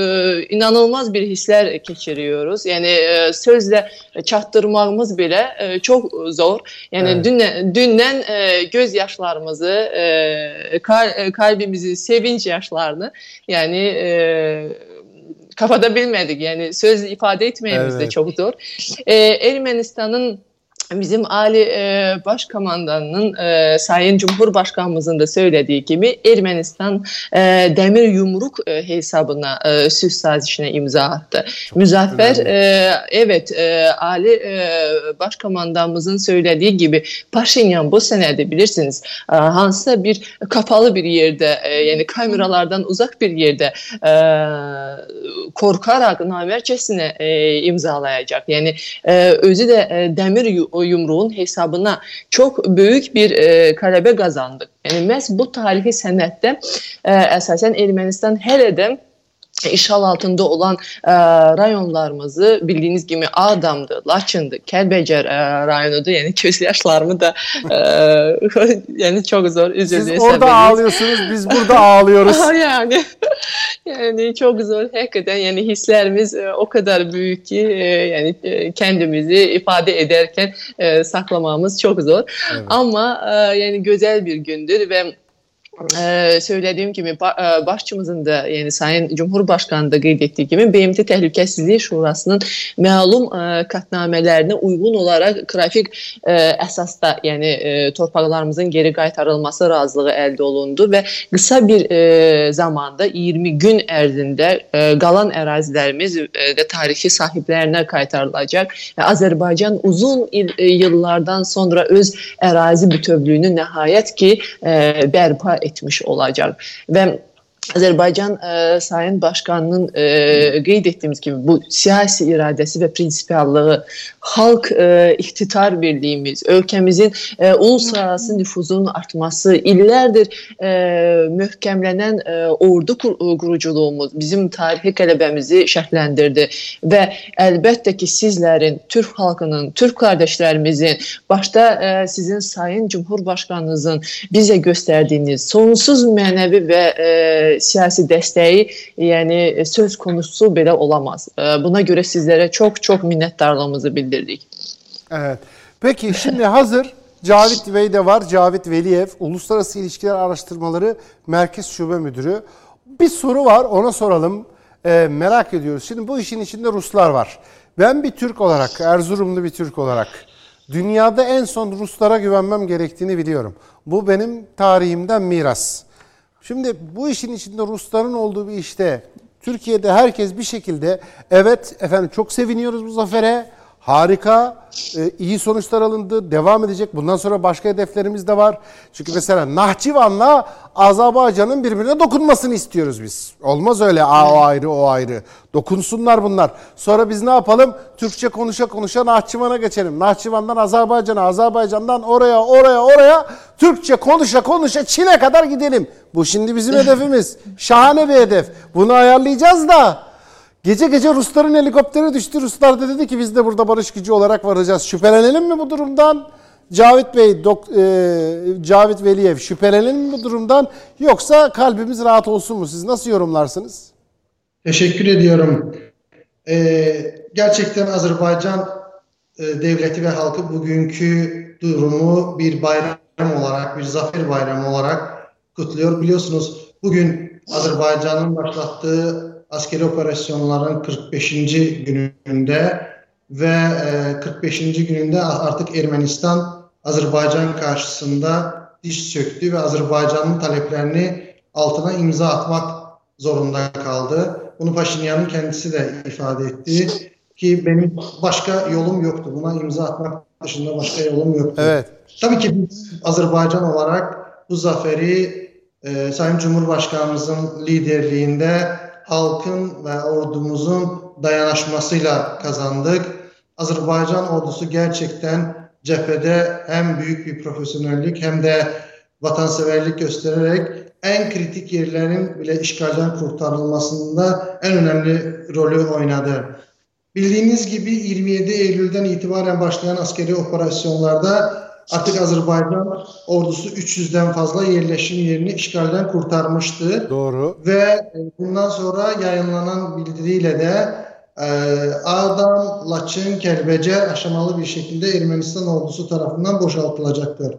inanılmaz bir hisslər keçiriyoruz. Yəni e, sözlə çatdırmağımız belə e, çox zor. Yəni evet. dündən, dündən e, göz yaşlarımızı, e, kal, kalbimizi, sevinç yaşlarını, yəni e, kafada bilmedik. Yani söz ifade etmeyemiz evet. de çok zor. E, Ermenistan'ın bizim Ali e, Başkomandanının e, Sayın Cumhurbaşkanımızın da söylediği gibi Ermenistan e, demir yumruk e, hesabına e, süs sazişine imza attı. Müzaffer e, evet e, Ali e, Başkomandanımızın söylediği gibi Paşinyan bu senede bilirsiniz e, hansısa bir kapalı bir yerde e, yani kameralardan uzak bir yerde e, korkarak namerçesine e, imzalayacak. Yani e, özü de e, demir o yumruğun hesabına çok büyük bir e, qələbə qazandıq. Yəni məhz bu tarixi sənəddə e, əsasən Ermənistan hələ də işğal altında olan e, rayonlarımızı bildiğiniz gibi Ağdam'dı, Laçın'dı, Kəlbəcər e, rayonudur. Yani göz yaşlarımı da e, yani çok zor üzüldüğü Siz orada sebebiniz. ağlıyorsunuz, biz burada ağlıyoruz. yani yani çok zor hakikaten yani hislerimiz e, o kadar büyük ki e, yani e, kendimizi ifade ederken e, saklamamız çok zor. Evet. Ama e, yani güzel bir gündür ve e, söylediğim gibi e, başçımızın da yani Sayın Cumhurbaşkanı da qeyd etdiyi kimi BMT Təhlükəsizlik Şurasının məlum e, qətnamələrine uyğun olaraq qrafik e, əsasda yəni e, torpaqlarımızın geri qaytarılması razılığı əldə olundu və qısa bir e, zamanda 20 gün ərzində e, qalan ərazilərimiz e, də tarixi sahiblərinə qaytarılacaq. E, Azərbaycan uzun il, e, yıllardan sonra öz ərazi bütövlüyünü nəhayət ki e, bərpa etmiş olacak. Ve Azerbaycan e, Sayın Başkanı'nın e, qeyd etdiyimiz gibi bu siyasi iradəsi və prinsipallığı, xalq e, iktidar birliyimiz, ölkəmizin e, uluslararası nüfuzunun artması, illərdir e, möhkəmlənən e, ordu kur quruculuğumuz bizim tarixi qələbəmizi şərtləndirdi və əlbəttə ki, sizlərin, Türk xalqının, Türk qardaşlərimizin, başda e, sizin Sayın Cumhurbaşkanınızın bizə göstərdiyiniz sonsuz mənəvi və e, siyasi dəstəyi yəni söz konusu belə olamaz. Buna göre sizlere çok çok minnettarlığımızı bildirdik. Evet. Peki şimdi hazır Cavit Bey de var. Cavit Veliyev, Uluslararası İlişkiler Araştırmaları Merkez Şube Müdürü. Bir soru var ona soralım. E, merak ediyoruz. Şimdi bu işin içinde Ruslar var. Ben bir Türk olarak, Erzurumlu bir Türk olarak dünyada en son Ruslara güvenmem gerektiğini biliyorum. Bu benim tarihimden miras. Şimdi bu işin içinde Rusların olduğu bir işte Türkiye'de herkes bir şekilde evet efendim çok seviniyoruz bu zafere. Harika, e, iyi sonuçlar alındı, devam edecek. Bundan sonra başka hedeflerimiz de var. Çünkü mesela Nahçıvan'la Azerbaycan'ın birbirine dokunmasını istiyoruz biz. Olmaz öyle Aa, o ayrı o ayrı. Dokunsunlar bunlar. Sonra biz ne yapalım? Türkçe konuşa konuşa Nahçıvan'a geçelim. Nahçıvan'dan Azerbaycan'a, Azerbaycan'dan oraya, oraya, oraya Türkçe konuşa konuşa Çin'e kadar gidelim. Bu şimdi bizim hedefimiz. Şahane bir hedef. Bunu ayarlayacağız da Gece gece Rusların helikopteri düştü. Ruslar da dedi ki biz de burada barış gücü olarak varacağız. Şüphelenelim mi bu durumdan? Cavit Bey, Dok, e, Cavit Veliyev şüphelenelim mi bu durumdan? Yoksa kalbimiz rahat olsun mu? Siz nasıl yorumlarsınız? Teşekkür ediyorum. Ee, gerçekten Azerbaycan e, devleti ve halkı bugünkü durumu bir bayram olarak, bir zafer bayramı olarak kutluyor. Biliyorsunuz bugün Azerbaycan'ın başlattığı askeri operasyonların 45. gününde ve 45. gününde artık Ermenistan Azerbaycan karşısında diş çöktü ve Azerbaycan'ın taleplerini altına imza atmak zorunda kaldı. Bunu Paşinyan'ın kendisi de ifade etti ki benim başka yolum yoktu. Buna imza atmak dışında başka yolum yoktu. Evet. Tabii ki biz Azerbaycan olarak bu zaferi e, Sayın Cumhurbaşkanımızın liderliğinde halkın ve ordumuzun dayanışmasıyla kazandık. Azerbaycan ordusu gerçekten cephede hem büyük bir profesyonellik hem de vatanseverlik göstererek en kritik yerlerin bile işgalden kurtarılmasında en önemli rolü oynadı. Bildiğiniz gibi 27 Eylül'den itibaren başlayan askeri operasyonlarda artık Azerbaycan ordusu 300'den fazla yerleşim yerini işgalden kurtarmıştı. Doğru. Ve bundan sonra yayınlanan bildiriyle de e, Ağdam, Laçın, Kelbece aşamalı bir şekilde Ermenistan ordusu tarafından boşaltılacaktır.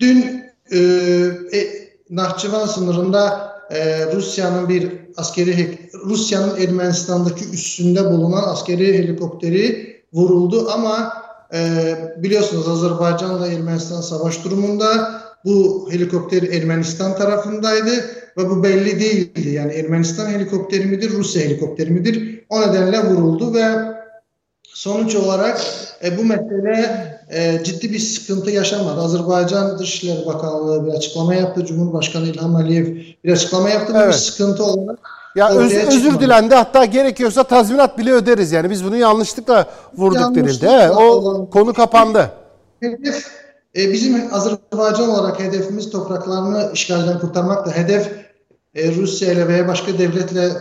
Dün e, e, Nahçıvan sınırında e, Rusya'nın bir askeri Rusya'nın Ermenistan'daki üstünde bulunan askeri helikopteri vuruldu ama e, biliyorsunuz Azerbaycan'la Ermenistan savaş durumunda bu helikopter Ermenistan tarafındaydı ve bu belli değildi. Yani Ermenistan helikopteri midir, Rusya helikopteri midir? O nedenle vuruldu ve sonuç olarak e, bu mesele e, ciddi bir sıkıntı yaşamadı. Azerbaycan Dışişleri Bakanlığı bir açıklama yaptı. Cumhurbaşkanı İlham Aliyev bir açıklama yaptı. Evet. Bu bir sıkıntı olarak ya öz, özür dilendi hatta gerekiyorsa tazminat bile öderiz yani biz bunu yanlışlıkla vurduk yanlışlıkla denildi. Evet, o olan, konu kapandı. Hedef e, bizim Azerbaycan olarak hedefimiz topraklarını işgalden kurtarmak da hedef e, Rusya ile veya başka devletle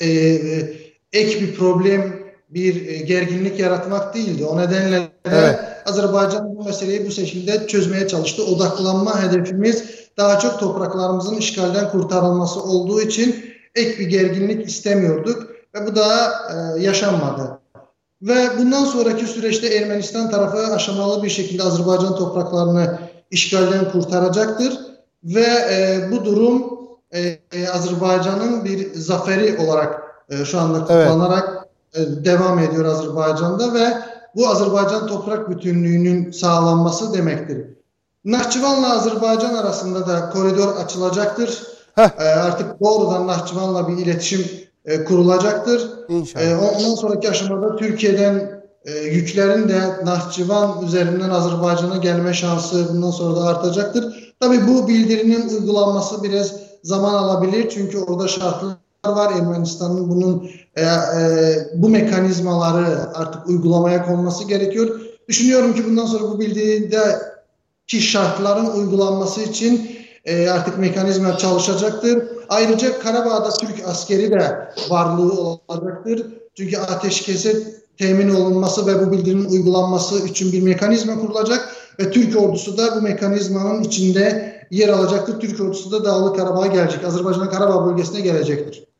e, e, ek bir problem bir e, gerginlik yaratmak değildi. O nedenle de evet. Azerbaycan bu meseleyi bu şekilde çözmeye çalıştı. Odaklanma hedefimiz daha çok topraklarımızın işgalden kurtarılması olduğu için ek bir gerginlik istemiyorduk ve bu da e, yaşanmadı. Ve bundan sonraki süreçte Ermenistan tarafı aşamalı bir şekilde Azerbaycan topraklarını işgalden kurtaracaktır ve e, bu durum e, e, Azerbaycan'ın bir zaferi olarak e, şu anda kutlanarak evet. e, devam ediyor Azerbaycan'da ve bu Azerbaycan toprak bütünlüğünün sağlanması demektir. Nahçıvan'la Azerbaycan arasında da koridor açılacaktır. E, artık doğrudan Nahçıvan'la bir iletişim e, kurulacaktır. İnşallah. E, ondan sonraki aşamada Türkiye'den e, yüklerin de Nahçıvan üzerinden Azerbaycan'a gelme şansı bundan sonra da artacaktır. Tabii bu bildirinin uygulanması biraz zaman alabilir çünkü orada şartlar var. Ermenistan'ın bunun e, e, bu mekanizmaları artık uygulamaya konması gerekiyor. Düşünüyorum ki bundan sonra bu bildiride ki şartların uygulanması için e, artık mekanizma çalışacaktır. Ayrıca Karabağ'da Türk askeri de varlığı olacaktır. Çünkü ateşkese temin olunması ve bu bildirinin uygulanması için bir mekanizma kurulacak ve Türk ordusu da bu mekanizmanın içinde yer alacaktır. Türk ordusu da Dağlı Karabağ'a gelecek. Azerbaycan'ın Karabağ bölgesine gelecektir.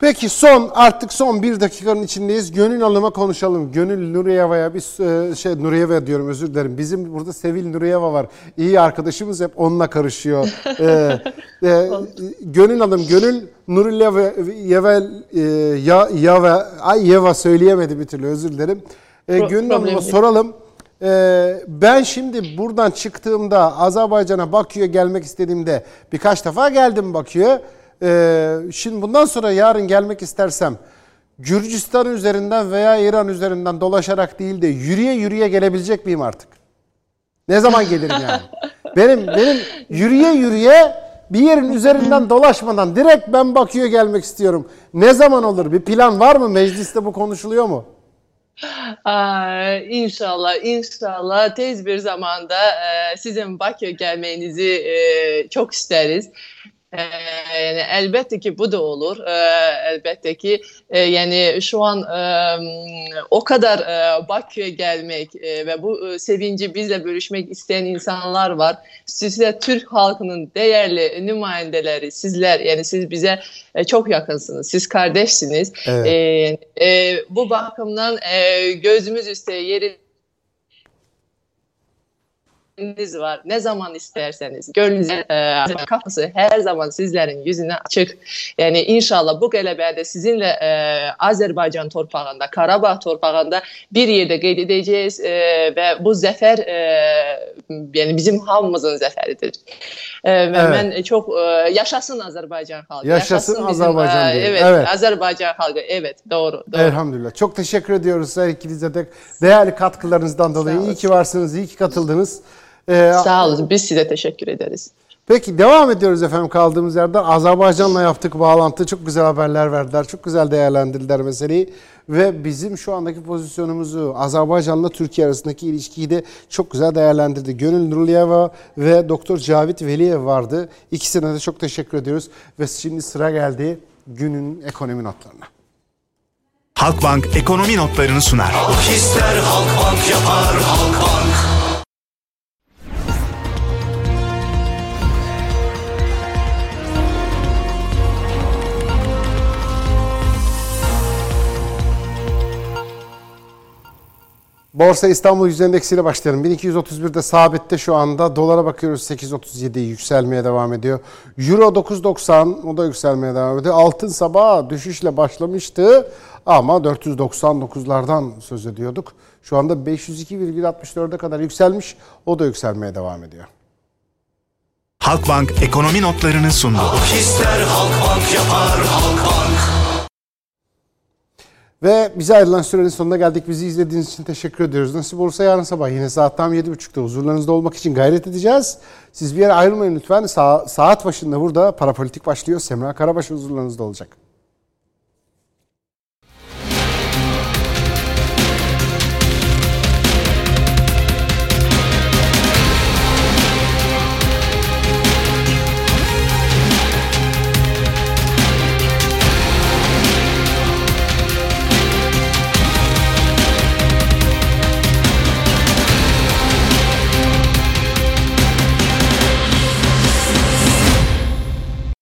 Peki son artık son bir dakikanın içindeyiz. Gönül Hanım'a konuşalım. Gönül Nuriyeva'ya bir e, şey Nuriyeva diyorum özür dilerim. Bizim burada Sevil Nuriyeva var. İyi arkadaşımız hep onunla karışıyor. ee, e, Gönül Hanım, Gönül Nuriyeva Yeva e, ya Yava ay Yeva söyleyemedi bir türlü özür dilerim. Ee, Gönül Hanım'a soralım. Ee, ben şimdi buradan çıktığımda Azerbaycan'a Bakü'ye gelmek istediğimde birkaç defa geldim Bakü'ye. Ee, şimdi bundan sonra yarın gelmek istersem Gürcistan üzerinden veya İran üzerinden dolaşarak değil de yürüye yürüye gelebilecek miyim artık? Ne zaman gelirim yani? benim benim yürüye yürüye bir yerin üzerinden dolaşmadan direkt ben Bakü'ye gelmek istiyorum. Ne zaman olur? Bir plan var mı? Mecliste bu konuşuluyor mu? Aa, inşallah, inşallah tez bir zamanda e, sizin Bakü'ye gelmenizi e, çok isteriz. Ee, yani elbette ki bu da olur. Ee, elbette ki e, yani şu an e, o kadar e, Bakü'ye gelmek e, ve bu e, sevinci bizle bölüşmek isteyen insanlar var. Sizler Türk halkının değerli nümayendeleri, sizler yani siz bize e, çok yakınsınız. Siz kardeşsiniz. Evet. E, e, bu bakımdan e, gözümüz üstte yeri vaktiniz var. Ne zaman isterseniz. Gönlünüze e, kapısı her zaman sizlerin yüzüne açık. Yani inşallah bu qələbədə sizinle e, Azerbaycan torpağında, Karabağ torpağında bir yerde qeyd edeceğiz e, ve bu zafer e, yani bizim hamımızın zaferidir. E, ve Evet. ben çok e, yaşasın Azerbaycan halkı. Yaşasın bizim, Azerbaycan e, evet, Evet. Azerbaycan halkı. Evet, doğru. doğru. Elhamdülillah. Çok teşekkür ediyoruz her ikinize de değerli katkılarınızdan dolayı. İyi ki varsınız, iyi ki katıldınız. Ee, Sağ olun. Biz size teşekkür ederiz. Peki devam ediyoruz efendim kaldığımız yerden. Azerbaycan'la yaptık bağlantı. Çok güzel haberler verdiler. Çok güzel değerlendirdiler meseleyi. Ve bizim şu andaki pozisyonumuzu Azerbaycan'la Türkiye arasındaki ilişkiyi de çok güzel değerlendirdi. Gönül Nurliyeva ve Doktor Cavit Veliyev vardı. İkisine de çok teşekkür ediyoruz. Ve şimdi sıra geldi günün ekonomi notlarına. Halkbank ekonomi notlarını sunar. Halk ister Halkbank yapar Halkbank. Borsa İstanbul Yüz Endeksi ile başlayalım. 1231'de sabitte şu anda. Dolara bakıyoruz 8.37 yükselmeye devam ediyor. Euro 9.90 o da yükselmeye devam ediyor. Altın sabah düşüşle başlamıştı ama 499'lardan söz ediyorduk. Şu anda 502,64'e kadar yükselmiş. O da yükselmeye devam ediyor. Halkbank ekonomi notlarını sundu. Halk ister Halkbank yapar Halkbank. Ve bize ayrılan sürenin sonuna geldik. Bizi izlediğiniz için teşekkür ediyoruz. Nasip olursa yarın sabah yine saat tam 7.30'da huzurlarınızda olmak için gayret edeceğiz. Siz bir yere ayrılmayın lütfen. Sa- saat başında burada Parapolitik başlıyor. Semra Karabaş huzurlarınızda olacak.